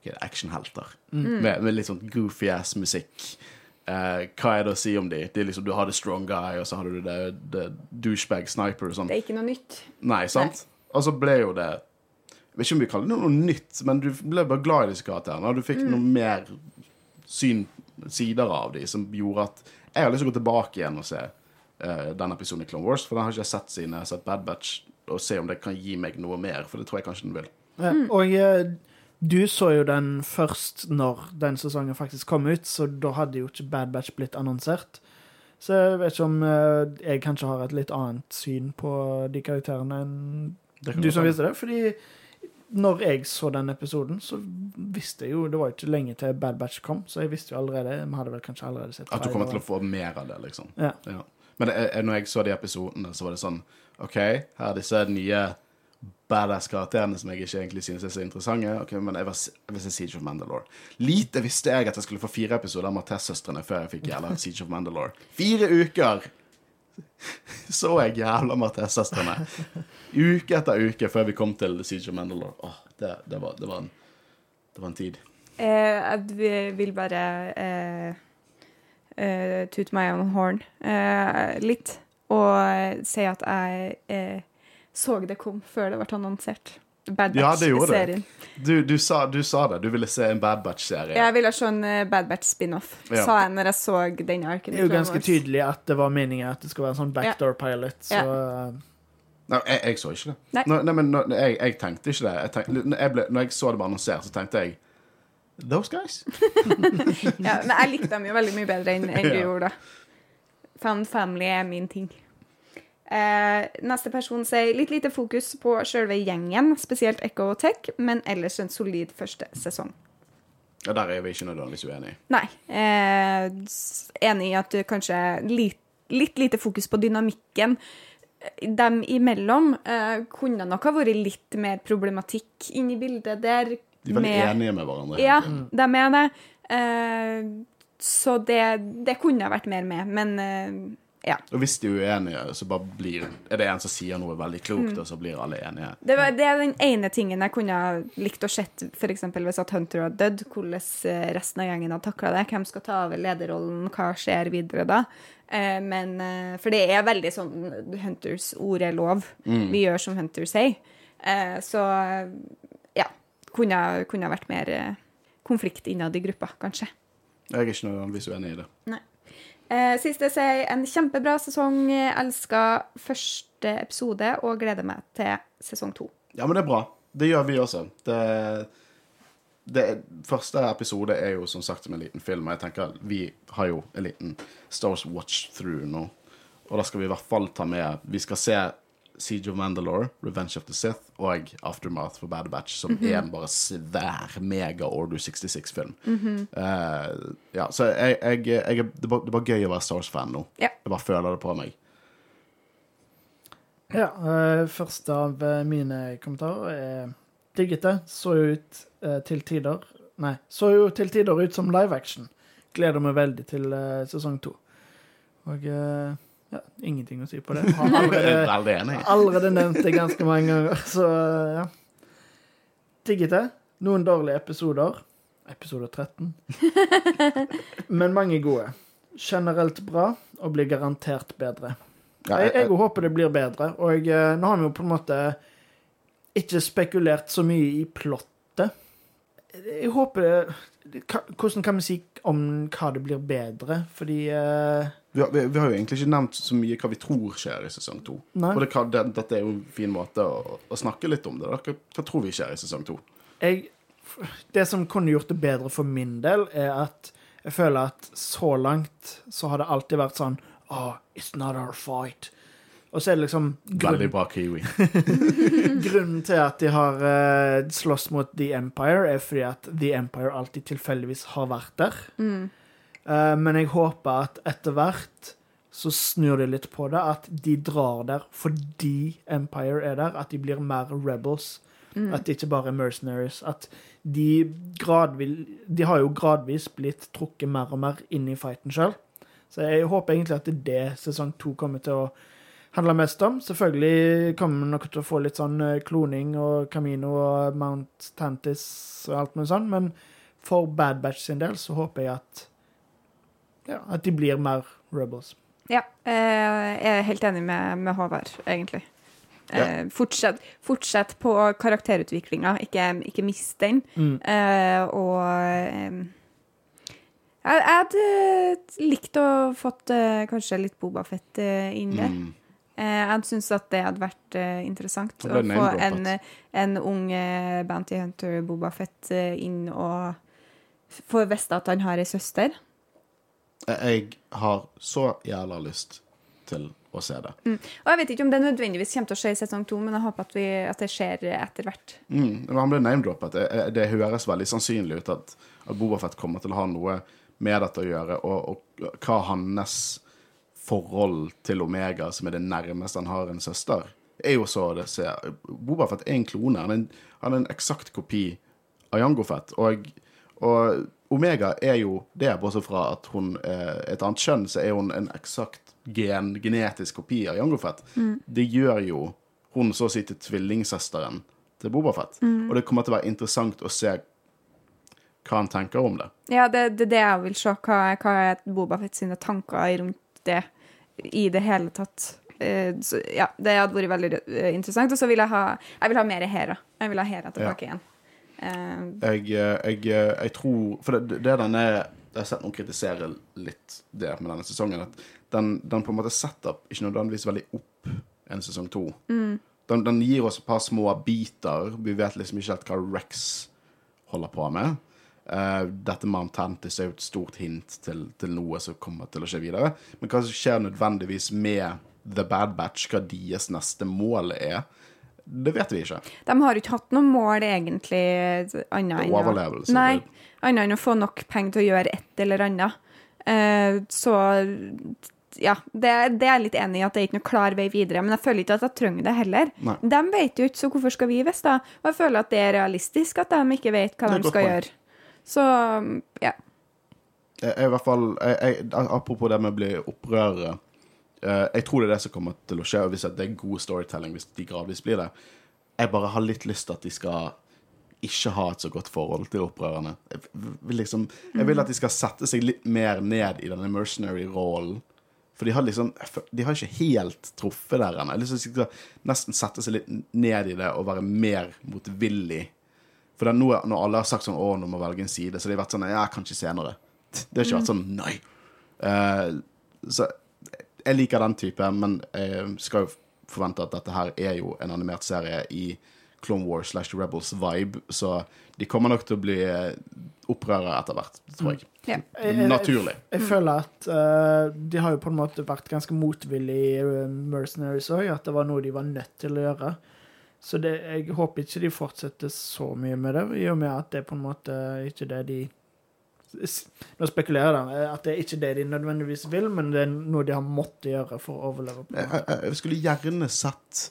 okay, actionhelter. Med, med litt sånn goofy ass musikk. Eh, hva er det å si om de? Det er liksom, Du har the strong guy, og så har du det, det douchebag sniper sånn. Det er ikke noe nytt. Nei, sant? Og så ble jo det Jeg vet ikke om vi kaller det noe nytt, men du ble bare glad i disse karakterene. Du fikk noe mer syn, sider av de som gjorde at jeg har lyst til å gå tilbake igjen og se uh, den episoden i Clone Wars, for den har ikke jeg sett siden jeg har sett Bad Batch, og se om det kan gi meg noe mer, for det tror jeg kanskje den vil. Ja, Og uh, du så jo den først når den sesongen faktisk kom ut, så da hadde jo ikke Bad Batch blitt annonsert. Så jeg vet ikke om uh, jeg kanskje har et litt annet syn på de karakterene enn du som viste det. Fordi når jeg så den episoden, så visste jeg jo Det var jo ikke lenge til Bad Batch kom, så jeg visste jo allerede Vi hadde vel kanskje allerede sett At du kommer til å få mer av det, liksom. Ja. Ja. Men det, når jeg så de episodene, så var det sånn OK, her er disse nye badass-karakterene som jeg ikke egentlig synes er så interessante. Ok, Men jeg, var, jeg vil Siege of Mandalore. Lite visste jeg at jeg skulle få fire episoder av Mattes-søstrene før jeg fikk jævla Siege of Mandalore. Fire uker så jeg jævla Mattes-søstrene. Uke etter uke før vi kom til Siege of Mandalore. Det, det, var, det, en, det var en tid. Eh, jeg vil bare eh, eh, tute meg on horn eh, litt. Og si at jeg eh, så det kom før det ble annonsert. Bad Ja, det det. Batch-serien. Du, du, sa, du sa det. Du ville se en Bad Batch-serie. Jeg ville se en eh, Bad Batch spin-off, Ja. sa jeg når jeg så den arken. Det er jo ganske tydelig at det var meningen at det skulle være en sånn backdoor pilot, så uh, Nei, jeg, jeg så ikke det. Nei. Nå, nei, men nå, jeg, jeg tenkte ikke det. Jeg tenkte, når, jeg ble, når jeg så det bare annonsert, så tenkte jeg Those guys? Ja, men jeg likte dem jo veldig mye bedre enn enn du Ja. gjorde, da. Found family er min ting. Eh, neste person sier litt lite fokus på sjølve gjengen, spesielt Echo og Tech, men ellers en solid første sesong. Ja, Der er vi ikke nødvendigvis uenige. Nei. Eh, enig i at du kanskje litt, litt lite fokus på dynamikken dem imellom. Eh, kunne nok ha vært litt mer problematikk inn i bildet der. De er veldig med- enige med hverandre. Ja, de er det. Eh, så det, det kunne ha vært mer med, men eh, ja. Og hvis de er uenige, så blir er det en som sier noe veldig klokt, Mm. og så blir alle enige. Det, var, det er den ene tingen jeg kunne likt å sett, f.eks. hvis at Hunter hadde dødd, hvordan eh, resten av gjengen hadde takla det. Hvem skal ta over lederrollen, hva skjer videre da? Eh, men, eh, for det er veldig sånn Hunters ord er lov. Vi gjør som Hunter sier. Eh, så ja. Kunne, kunne vært mer konflikt innad i gruppa, kanskje. Jeg er ikke nødvendigvis uenig i det. Nei. Eh, siste sier en kjempebra sesong. Elsker første episode og gleder meg til sesong to. Ja, men det er bra. Det gjør vi også. Det, det første episode er jo som sagt som en liten film, og jeg tenker vi har jo en liten Stars Watch Through nå. Og da skal vi i hvert fall ta med Vi skal se Siege of Mandalore, Revenge of the Sith og Aftermath for Bad Batch, som er en bare svær mega Order 66-film. Eh, ja, så jeg, jeg, jeg, er- det, er bare, det er bare gøy å være Stars-fan nå. Ja. Jeg bare føler det på meg. Ja, Uh, første av eh, mine kommentarer er digget det. Så jo ut uh, til tider Nei, så jo til tider ut som live action. Gleder meg veldig til uh, sesong to. Og eh, ja, ingenting å si på det. Har er allerede, allerede nevnt det ganske mange ganger, så ja. Tiggete. Noen dårlige episoder. Episode 13. Men mange gode. Generelt bra, og blir garantert bedre. Jeg, jeg håper det blir bedre. Og eh, nå har vi jo på en måte ikke spekulert så mye i plottet. Jeg håper det Hvordan kan vi si om hva det blir bedre? Fordi uh... Vi har, vi, vi har jo egentlig ikke nevnt så mye hva vi tror skjer i sesong to. Og det det, dette er jo en fin måte å, å snakke litt om det. Hva, hva tror vi skjer i sesong to? jeg, Det som kunne gjort det bedre for min del, er at jeg føler at så langt så har det alltid vært sånn Oh, it's not our fight. Og så er det liksom Veldig bra Kiwi. Grunnen til at de har uh, slåss mot The Empire, er fordi at The Empire alltid tilfeldigvis har vært der. Eh, men jeg håper at etter hvert så snur de litt på det, at de drar der fordi Empire er der, at de blir mer rebels. At de ikke bare er mercenaries. At de gradvis De har jo gradvis blitt trukket mer og mer inn i fighten sjøl. Så jeg håper egentlig at det er det sesong to kommer til å handle mest om. Selvfølgelig kommer vi nok til å få litt sånn eh, kloning og Camino og Mount Tantis og alt mulig sånn, men for Bad Batch sin del så håper jeg at ja, at de blir mer rebels. Ja, eh, jeg er helt enig med, med Håvard, egentlig. Ja. fortsett, fortsett på karakterutviklinga, ikke, ikke mist den. Mm. Eh, og eh, jeg, hadde likt å fått eh, kanskje litt Bobafett uh, inn der. Mm. Eh, jeg syns at det hadde vært eh, interessant å få en, en ung eh, bounty hunter Boba Fett, inn og få vite at han har ei søster. Jeg har så jævla lyst til å se det. Og jeg vet ikke om det nødvendigvis kommer til å skje i sesong to, men jeg håper at, vi, at det skjer etter hvert. Mm. Han ble name-droppet, det, det høres veldig sannsynlig ut at, at Bobafett kommer til å ha noe med dette å gjøre, og, og hva hans forhold til Omega, som er det nærmeste han har en søster, er jo så det ser Bobafett er en klone. Han er en, han er en eksakt kopi av Jango Fett. Og, og Omega er jo det, bortsett fra at hun er et annet kjønn, så er hun en eksakt gen, genetisk kopi av Jango Fett. Det gjør jo hun så å si til tvillingsøsteren til Bobafett. Og det kommer til å være interessant å se hva han tenker om det. Ja, det er det, det jeg vil se. Hva, hva er Bobafett sine tanker rundt det i det hele tatt? eh, så, ja, det hadde vært veldig eh, interessant. Og så vil jeg ha Jeg vil ha mer Hera. Jeg vil ha Hera tilbake igjen. Eh, Jeg, jeg, jeg tror For det, det den er Jeg har sett noen kritisere litt det med denne sesongen. At den, den på en måte setter ikke nødvendigvis veldig opp en sesong to. Den, den gir oss et par små biter. Vi vet liksom ikke helt hva Rex holder på med. Eh, dette med Antantis er jo et stort hint til, til noe som kommer til å skje videre. Men hva som skjer nødvendigvis med The Bad Batch, hva deres neste mål er, det vet vi ikke. de har jo ikke hatt noe mål, egentlig, annet enn Overlevelse. Nei, annet enn å få nok penger til å gjøre et eller annet. Uh, så ja, det, det er jeg litt enig i at det er ikke noe klar vei videre. Men jeg føler ikke at jeg trenger det heller. Nei. De vet jo ikke, så hvorfor skal vi vite da? Og jeg føler at det er realistisk at de ikke vet hva de skal point. gjøre. Så ja. Jeg, i hvert fall, jeg, apropos det med å bli opprørere. eh, jeg tror det er det som kommer til å skje, og hvis det er god storytelling hvis de gradvis blir det. Jeg bare har litt lyst til at de skal ikke ha et så godt forhold til opprørerne. Jeg vil, liksom, jeg vil at de skal sette seg litt mer ned i denne mercenary-rollen. For de har liksom De har ikke helt truffet der ennå. Jeg til at nesten sette seg litt ned i det og være mer motvillig. For nå, når alle har sagt sånn 'Å, nå må jeg velge en side', så det har vært sånn 'Ja, kanskje senere'. Det har ikke vært sånn 'nei'. Uh, så jeg liker den type, men jeg skal jo forvente at dette her er jo en animert serie i Clone Wars slash Rebels vibe, så de kommer nok til å bli eh, opprørere etter hvert, tror jeg. ja. Jeg- jeg- Naturlig. Jeg føler at uh, de har jo på en måte vært ganske motvillige i Mercenaries òg, at det var noe de var nødt til å gjøre. Så det, jeg håper ikke de fortsetter så mye med det, i og med at det er på en måte ikke det de Nå spekulerer jeg, at det er ikke det de nødvendigvis vil, men det er noe de har måttet gjøre for å overleve. Jeg, jeg, jeg skulle gjerne sett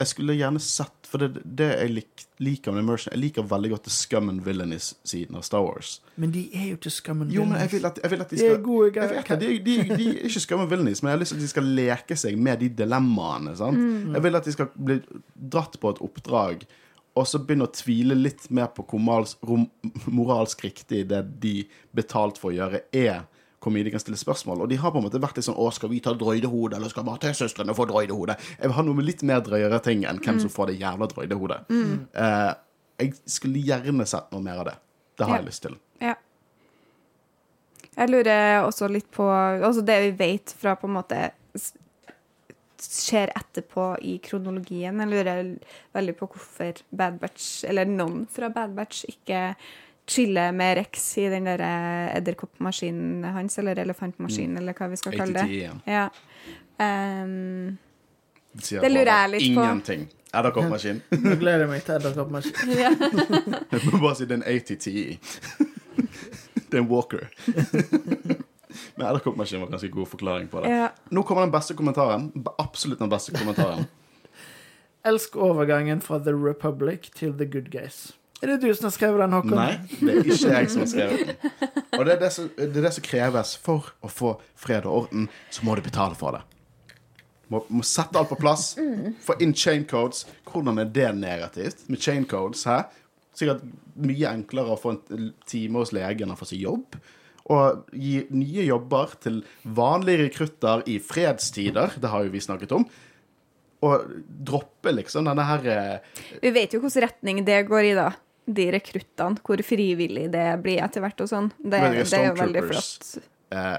Jeg skulle gjerne sett For det, det jeg lik, liker med Immersion Jeg liker veldig godt The scum and Villainies-siden av Star Wars. Men de er jo ikke skummen Jo, men jeg vil at, jeg vil at de De er gode jeg vet de, de, de er ikke scum and villainies, men jeg har lyst til at de skal leke seg med de dilemmaene. Sant? Jeg vil at de skal bli dratt på et oppdrag, og så begynne å tvile litt mer på hvor moralsk riktig det de betalt for å gjøre, er. Hvor mye de kan stille spørsmål. Og de har på en måte vært litt sånn Å, skal vi ta droidehode, eller skal bare søstrene få droidehode? Jeg vil ha noe med litt mer drøyere ting enn hvem som får det jævla droidehodet. Eh, jeg skulle gjerne sett noe mer av det. Det har Ja. jeg lyst til. Ja. Jeg lurer også litt på Altså det vi vet fra på en måte skjer etterpå i kronologien. Jeg lurer veldig på hvorfor Bad Batch, eller noen fra Bad Batch, ikke chiller med Rex i den der eh, edderkoppmaskinen hans, eller elefantmaskinen, eller hva vi skal kalle det. Ja. Ja. Um, Sier Det lurer jeg litt på. Ingenting. Edderkoppmaskin. Nå gleder jeg meg til Edderkoppmaskin. ja. Jeg må bare si det er en ATT. det er en walker. Men edderkoppmaskin var ganske god forklaring på det. ja. Nå kommer den beste kommentaren. Absolutt den beste kommentaren. Elsk overgangen fra The Republic til The Good Guys. Er det du som har skrevet den, Håkon? Nei, det er ikke jeg som har skrevet den. Og det er det, som, det er det som kreves for å få fred og orden, så må du betale for det. Må, må sette alt på plass. Få inn chain codes. Hvordan er det negativt med chain codes? Hæ? Sikkert mye enklere å få en time hos legen og få seg jobb. Og gi nye jobber til vanlige rekrutter i fredstider. Det har jo vi snakket om. Og droppe liksom denne her eh, Vi vet jo hvilken retning det går i, da. De rekruttene. Hvor frivillig det blir etter hvert og sånn. Det, det er jo veldig flott. eh,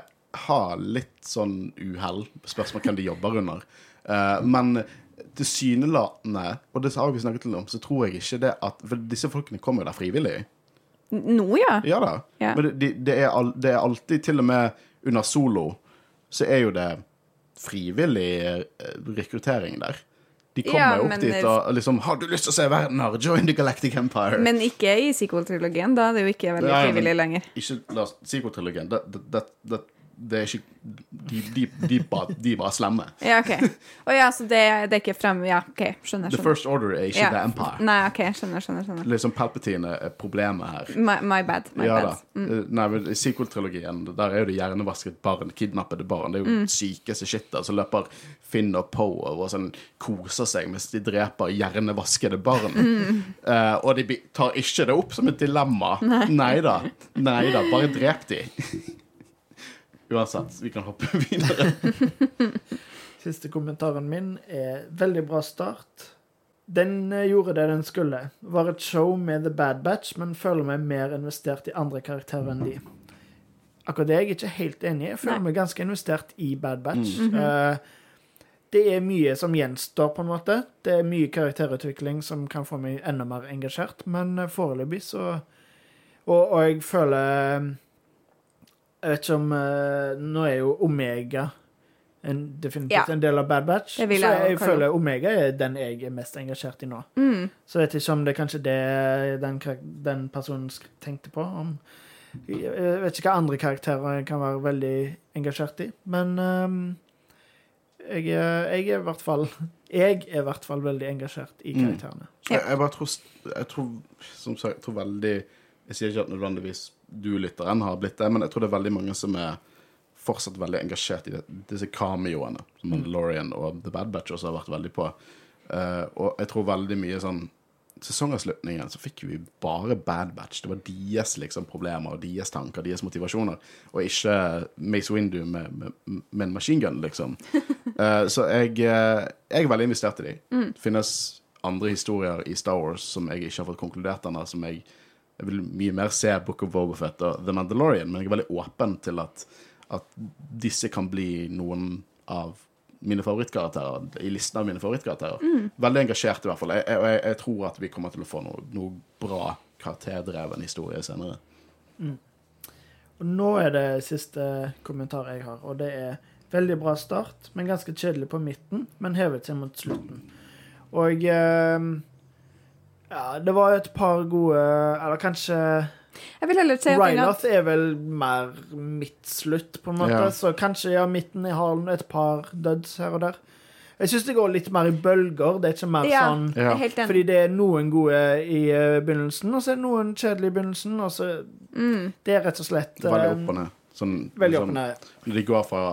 har litt sånn uhell. Spørsmål hvem de jobber under. Eh, men tilsynelatende, og det har vi snakket om, så tror jeg ikke det at For disse folkene kommer jo der frivillig. Nå, ja. Ja da. Ja. Men det, det, det, er al, det er alltid, til og med under solo, så er jo det frivillig eh, rekruttering der. De kommer Ja, jo opp men- dit og liksom 'Har du lyst til å se verden her? Join the Galactic Empire'. Men ikke i sequel-trilogien. Da det er jo ikke veldig frivillig lenger. Ikke la oss Psykotrilogien. Det, det, det, det, er ikke De, de, de, bare, de bare slemme. Ja, OK. Å ja, så det, det er ikke frem... Ja, OK. Skjønner. The. First Order er ikke Ja. The Empire. Nei, OK. Skjønner, skjønner. skjønner. Liksom Palpatine er problemet her. My, my bad. My Ja da. Mm. Eh, Nei, men I sequel-trilogien der er jo det hjernevasket barn, kidnappede barn. Det er jo Mm. sykeste shit Så løper Finn og Poe og sånn koser seg mens de dreper hjernevaskede barn. Mm. Uh, og de tar ikke det opp som et dilemma. Nei da. Nei da. Bare drep de. Uansett, vi kan hoppe videre. Siste kommentaren min er veldig bra start. Den eh, gjorde det den skulle. Var et show med The Bad Batch, men føler meg mer investert i andre karakterer enn de. Akkurat det er jeg ikke helt enig i. Jeg føler Nei. meg ganske investert i Bad Batch. Eh, det er mye som gjenstår, på en måte. Det er mye karakterutvikling som kan få meg enda mer engasjert, men eh, foreløpig så og, og jeg føler Jeg vet ikke om eh, Nå er jo Omega en, definitivt Ja. en del av Bad Batch. Så jeg jeg føler Omega er den jeg er mest engasjert i nå. Mm. Så jeg vet ikke om det er kanskje det den, den personen tenkte på. Om, jeg vet ikke hva andre karakterer jeg kan være veldig engasjert i. Men um, jeg, jeg er i hvert fall Jeg er i hvert fall veldig engasjert i Mm. karakterene. Jeg, jeg bare tror, jeg tror Som sagt, jeg tror veldig Jeg sier ikke at nødvendigvis du lytteren har blitt det, men jeg tror det er veldig mange som er fortsatt veldig engasjert i det, disse cameoene som Mandalorian og The Bad Batch også har vært veldig på. Uh, og jeg tror veldig mye sånn Sesongavslutningen så fikk vi bare Bad Batch. Det var deres liksom problemer og deres tanker, deres motivasjoner, og ikke Mace Windu med, med, med en maskingun, liksom. Uh, så jeg, uh, jeg er veldig investert i dem. Det finnes andre historier i Star Wars som jeg ikke har fått konkludert ennå, som jeg, jeg vil mye mer se Book of Bobafett og The Mandalorian, men jeg er veldig åpen til at, at disse kan bli noen av mine favorittkarakterer, i listen av mine favorittkarakterer. Veldig engasjert, i hvert fall. Og jeg, jeg, jeg tror at vi kommer til å få noe, noe bra karakterdreven historie senere. Og nå er det siste kommentar jeg har, og det er veldig bra start, men ganske kjedelig på midten, men hevet seg mot slutten. Og ehm, ja, det var et par gode Eller kanskje Jeg vil heller si at den er vel mer midtslutt, på en måte, Ja. så kanskje ja, midten i halen, et par duds her og der. Jeg syns det går litt mer i bølger. Det er ikke mer Ja, sånn er enig. Fordi det er noen gode i eh, begynnelsen, og så er det noen kjedelige i begynnelsen. Og så Mm. Det er rett og slett Veldig eh, opp og ned. Sånn, Veldig sånn- opp og ned. De går fra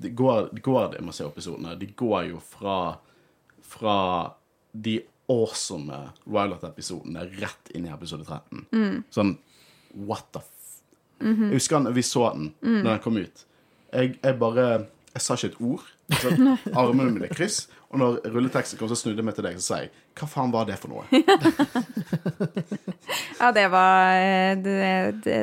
De går, de går det med å se episodene. De går jo fra Fra de awesome Ryloth-episodene rett inn i episode 13. Mm. Sånn What the f... Mhm. Jeg husker når vi så den Mm. Når den kom ut. Jeg, jeg bare Jeg sa ikke et ord. Så armene mine kryss. Og når rulleteksten kom, så snudde jeg meg til deg og sa jeg, Hva faen var det for noe? Ja, det var eh, Det, det,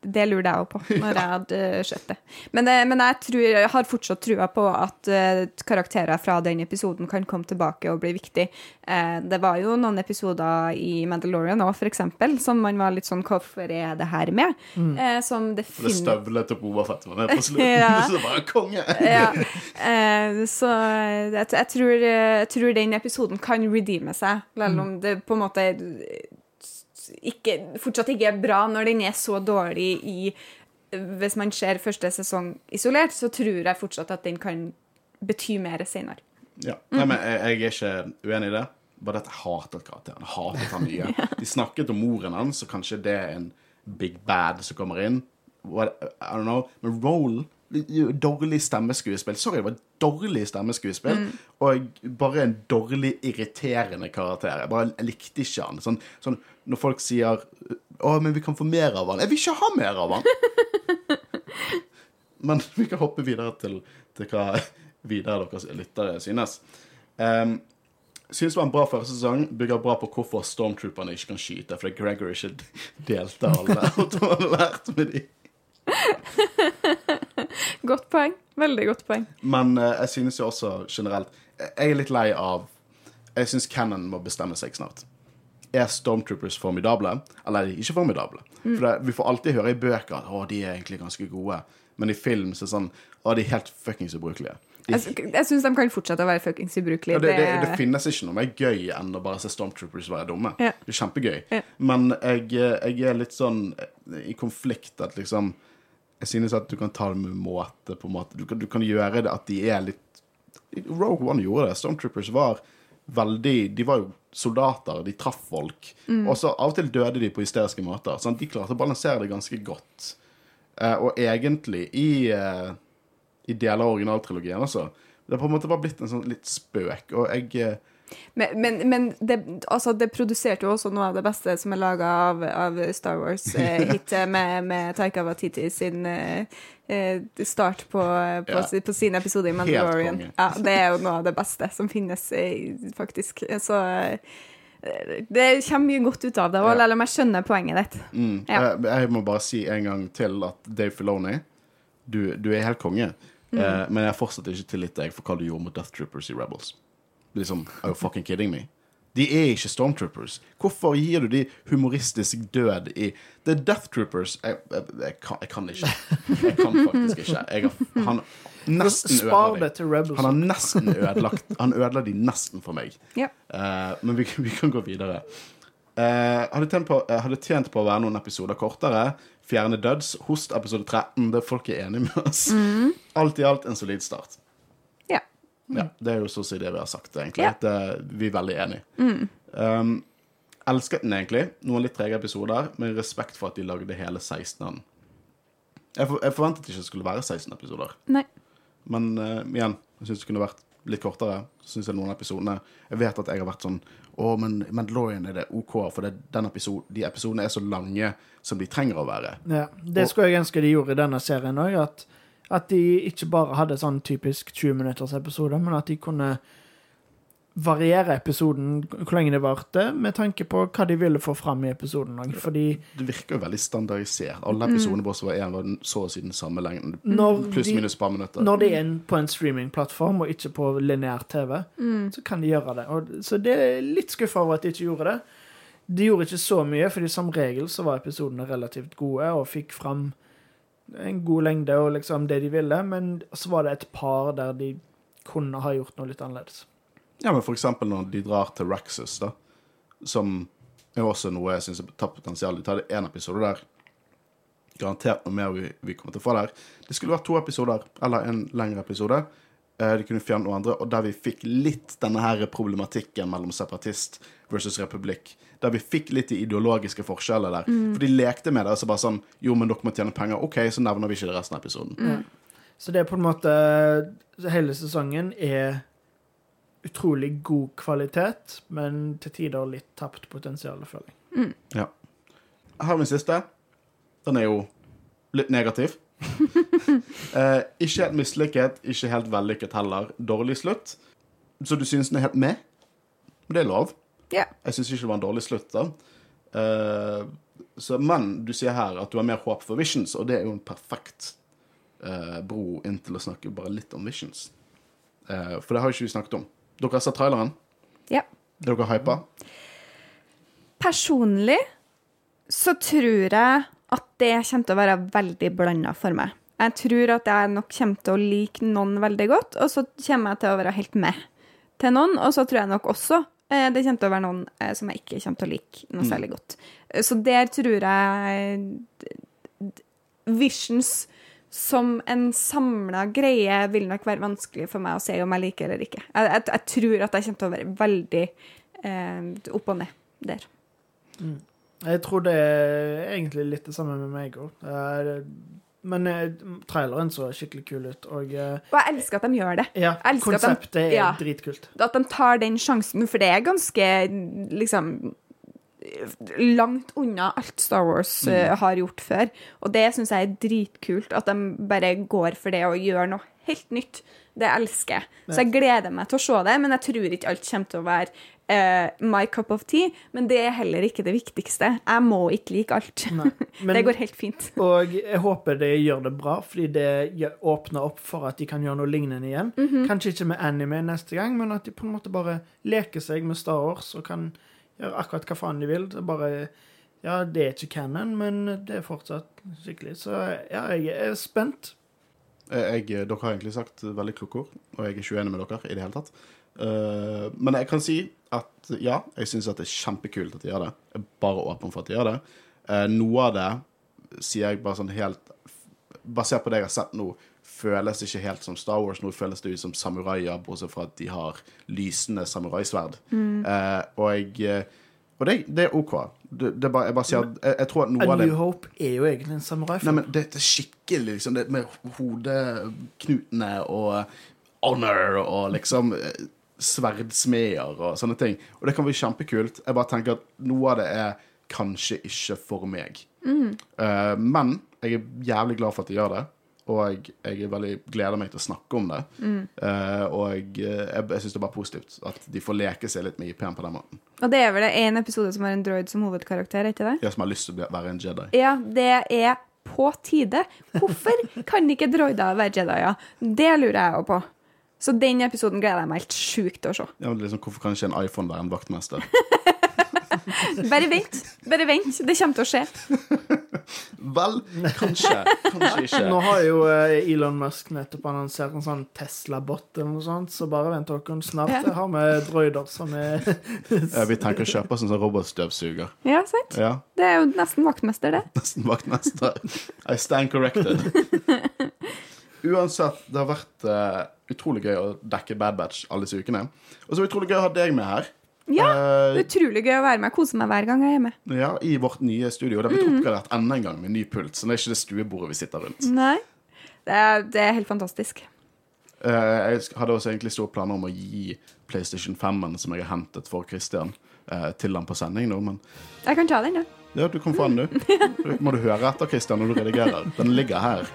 det lurte jeg òg på, når jeg hadde sett det. Men, men jeg, tror, jeg har fortsatt trua på at eh, karakterer fra den episoden kan komme tilbake og bli viktig. Eh, det var jo noen episoder i Mandalorian òg, eksempel, som man var litt sånn Hvorfor er det her med? Mm. som Og det definitivt støvlet til Bobafett var nede på slutten. Ja. Så bare konge! ja. Eh, så jeg, jeg, tror, jeg tror den episoden kan redeeme seg, selv om det på en måte ikke, fortsatt ikke er bra når den er så dårlig i Hvis man ser første sesong isolert, så tror jeg fortsatt at den kan bety mer senere. Ja. Nei, men jeg, jeg er ikke uenig i det. Bare at jeg hatet karakteren. Hatet han nye. De snakket om moren hans, så kanskje det er en big bad som kommer inn. What, I don't know. Men Roll Dårlig stemmeskuespill. Sorry, det var dårlig stemmeskuespill. Og bare en dårlig irriterende karakter. Jeg bare jeg likte ikke han. Sånn, sånn når folk sier 'Å, men vi kan få mer av han'. Jeg vil ikke ha mer av han! Men vi kan hoppe videre til, til hva videre deres lyttere synes. Um, synes det var en bra første sesong. Bygger bra på hvorfor stormtrooperne ikke kan skyte. Fordi Gregory ikke delte alle og han lærte med de. Godt poeng. Veldig godt poeng. Men eh, jeg synes jo også generelt Jeg er litt lei av Jeg syns Cannon må bestemme seg snart. Er Stormtroopers formidable, eller er de ikke formidable? For det, Vi får alltid høre i bøker at å, de er egentlig ganske gode, men i film så er det sånn å, de er helt fuckings ubrukelige. De, Jeg, jeg syns de kan fortsette å være fuckings ubrukelige. Ja, det, det, det finnes ikke noe mer gøy enn å bare se Stormtroopers være dumme. Ja. Det er kjempegøy. Ja. Men jeg, jeg er litt sånn i konflikt at liksom Jeg synes at du kan ta det med måte, på en måte. Du kan, du kan gjøre det at de er litt Rogue One gjorde det. Stormtroopers var veldig De var jo soldater, de traff folk. Og så av og til døde de på hysteriske måter. Sånn, De klarte å balansere det ganske godt. Eh, og egentlig i eh, i deler av originaltrilogien altså Det har på en måte bare blitt en sånn litt spøk. Og jeg, eh, Men, men, men det, altså, det produserte jo også noe av det beste som er laga av, av Star Wars-hitet med, med Taika Watiti sin eh, eh, start på, på, Ja. på sin episode i Mandalorian. Ja, det er jo noe av det beste som finnes, eh, faktisk. Så eh, det kommer mye godt ut av det, og Ja. jeg skjønner poenget ditt. Mm. Ja. Jeg, jeg må bare si en gang til at Dave Filoni, du, du er helt konge. Mm. Eh, men jeg har fortsatt ikke tillit til deg for hva du gjorde mot Death Troopers i Rebels. Liksom, Are you fucking kidding me? De er ikke Stormtroopers. Hvorfor gir du de humoristisk død i er Death Troopers Jeg, jeg, jeg, kan, jeg kan ikke. Jeg kan faktisk ikke. Jeg har, han nesten Spar ødela det til Rebels. Han har nesten ødelagt Han ødela de nesten for meg. Ja. Uh, men vi, vi kan gå videre. Uh, hadde, tjent på, uh, hadde tjent på å være noen episoder kortere. Fjerne døds. Host episode 13. Det folk er enige med oss. Alt i alt en solid start. Ja. Ja, Det er jo så å si det vi har sagt, egentlig. Ja. Det, vi er veldig enige. Um, elsket den egentlig. Noen litt trege episoder, med respekt for at de lagde hele 16 av den. Jeg, for, jeg forventet ikke det skulle være 16 episoder. Nei. Men uh, igjen, jeg syns det kunne vært litt kortere. Synes jeg noen av episodene Jeg vet at jeg har vært sånn Å, men Mandalorian er det OK, for det, den episode, de episodene er så lange som de trenger å være. Ja, det skulle jeg ønske de gjorde i denne serien òg. At, at de ikke bare hadde sånn typisk 20 minutters episode, men at de kunne variere episoden hvor lenge det varte, med tanke på hva de ville få fram i episoden. Fordi Det virker jo veldig standardisert. Alle episodene mm, som var én, var så å si den samme lengden. Pluss-minus et par minutter. når de er på en streamingplattform og ikke på lineær TV, så kan de gjøre det. Og, så det er litt skuffa over at de ikke gjorde det. De gjorde ikke så mye, fordi som regel så var episodene relativt gode og fikk fram en god lengde og liksom det de ville, men så var det et par der de kunne ha gjort noe litt annerledes. Ja, men for eksempel når de drar til Raxus, da, som er også noe jeg syns tapt potensial. De tar det én episode der. Garantert noe mer vi, vi kommer til å få der. Det skulle vært to episoder, eller en lengre episode. Eh, De kunne fjerne noe andre, og der vi fikk litt denne her problematikken mellom separatist versus republikk. Der vi fikk litt de ideologiske forskjeller der. For de lekte med det. og så bare sånn Jo, men dere må tjene penger. OK, så nevner vi ikke det resten av episoden. Så det er på en måte Hele sesongen er utrolig god kvalitet, men til tider litt tapt potensial, føler jeg. Ja. Her har vi den siste. Den er jo litt negativ. eh, ikke helt mislykket, ikke helt vellykket heller. Dårlig slutt. Så du synes den er helt med? Men det er lov. Ja. Jeg syns ikke det var en dårlig slutt, da. Uh, så, men du sier her at du har mer håp for Visions, og det er jo en perfekt uh, bro inn til å snakke bare litt om Visions. Uh, for det har jo ikke vi snakket om. Dere har sett traileren? ja. Er dere hypa? Personlig så tror jeg at det kommer til å være veldig blanda for meg. Jeg tror at jeg nok kommer til å like noen veldig godt, og så kommer jeg til å være helt med til noen. Og så tror jeg nok også det kommer til å være noen eh, som jeg ikke kommer til å like noe særlig godt. Eh, Så der tror jeg Visions som en samla greie vil nok være vanskelig for meg å se om jeg liker eller ikke. Jeg, jeg, jeg tror at jeg kommer til å være veldig eh, opp og ned der. Jeg tror det er egentlig litt det samme med meg òg. Men eh, traileren så skikkelig kul ut, og eh, Og jeg elsker at de gjør det. ja, Konseptet de- konseptet er ja. dritkult. At de tar den sjansen, for det er ganske liksom Langt unna alt Star Wars eh, har gjort før. Og det syns jeg er dritkult. At de bare går for det og gjør noe helt nytt. Det elsker jeg. Så jeg gleder meg til å se det, men jeg tror ikke alt kommer til å være eh, my cup of tea. Men det er heller ikke det viktigste. Jeg må ikke like alt. Nei, men- det går helt fint. Og jeg håper de gjør det bra, fordi det åpner opp for at de kan gjøre noe lignende igjen. Mhm. Kanskje ikke med anime neste gang, men at de på en måte bare leker seg med Star Wars og kan gjøre akkurat hva faen de vil. Det bare Ja, det er ikke canon, men det er fortsatt skikkelig. Så ja, jeg er spent. Jeg, dere har egentlig sagt veldig kloke ord, og jeg er ikke uenig med dere i det hele tatt. Eh, men jeg kan si at ja, jeg syns det er kjempekult at de gjør det. Jeg er bare åpen for at de gjør det. Uh, noe av det sier jeg bare sånn helt Basert på det jeg har sett nå, føles ikke helt som Star Wars. Nå føles det ut som samuraier, bortsett fra at de har lysende samuraisverd. Og jeg eh, og det, det er OK. Det, det bare, jeg bare sier at jeg, jeg tror at noe A av det New Hope er jo egentlig en Nei, men det, det er skikkelig liksom det med hodeknutene og honor og liksom sverdsmeder og sånne ting. Og det kan bli kjempekult. Jeg bare tenker at noe av det er kanskje ikke for meg. Eh, men jeg er jævlig glad for at de gjør det. Og jeg er veldig gleder meg til å snakke om det. Eh, og jeg, jeg, jeg syns det er bare positivt at de får leke seg litt med IP-en på den måten. Og det er vel det én episode som har en droid som hovedkarakter, er ikke det? Ja, som har lyst til å være en Jedi. Ja, det er på tide. Hvorfor kan ikke droider være Jedier? Det lurer jeg også på. Så den episoden gleder jeg meg helt sjukt til å se. Ja, men liksom, hvorfor kan ikke en iPhone være en vaktmester? Bare vent. Bare vent. Det kommer til å skje. Vel, kanskje. Kanskje ikke. Nå har jo eh, Elon Musk nettopp annonsert en sånn Tesla-bot eller noe sånt, så bare vent dere snart. Ja. Jeg har med droider som er Ja, vi tenker å kjøpe oss en sånn robotstøvsuger. Ja, sant? Ja, Det er jo nesten vaktmester, det. nesten vaktmester. I stand corrected. Uansett, det har vært uh, utrolig gøy å dekke Bad Batch alle disse ukene. Og så er det utrolig gøy å ha deg med her. Ja, Eh, Utrolig gøy å være med. Jeg koser meg hver gang jeg er hjemme. ja, I vårt nye studio. Det har blitt oppgradert enda en gang med ny pult. Så det er ikke det stuebordet vi sitter rundt. Nei. Det er, det er helt fantastisk. Uh, jeg hadde også egentlig store planer om å gi PlayStation 5-en som jeg har hentet for Christian, uh, til han på sending nå, men Jeg kan ta den, ja. Ja, du kan få den, du. Det må du høre etter, Christian, når du redigerer. Den ligger her.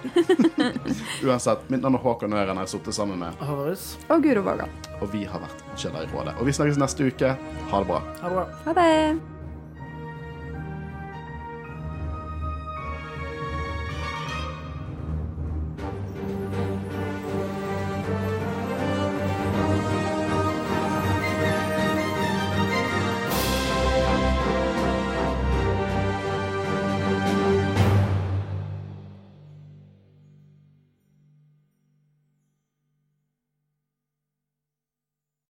Uansett, mitt navn er Håkon Øren. Jeg har sittet sammen med, Horus. Og Guro Vågan. og vi har vært Jedi-rådet. Og vi snakkes neste uke. Ha det bra. Ha det bra. Ha det.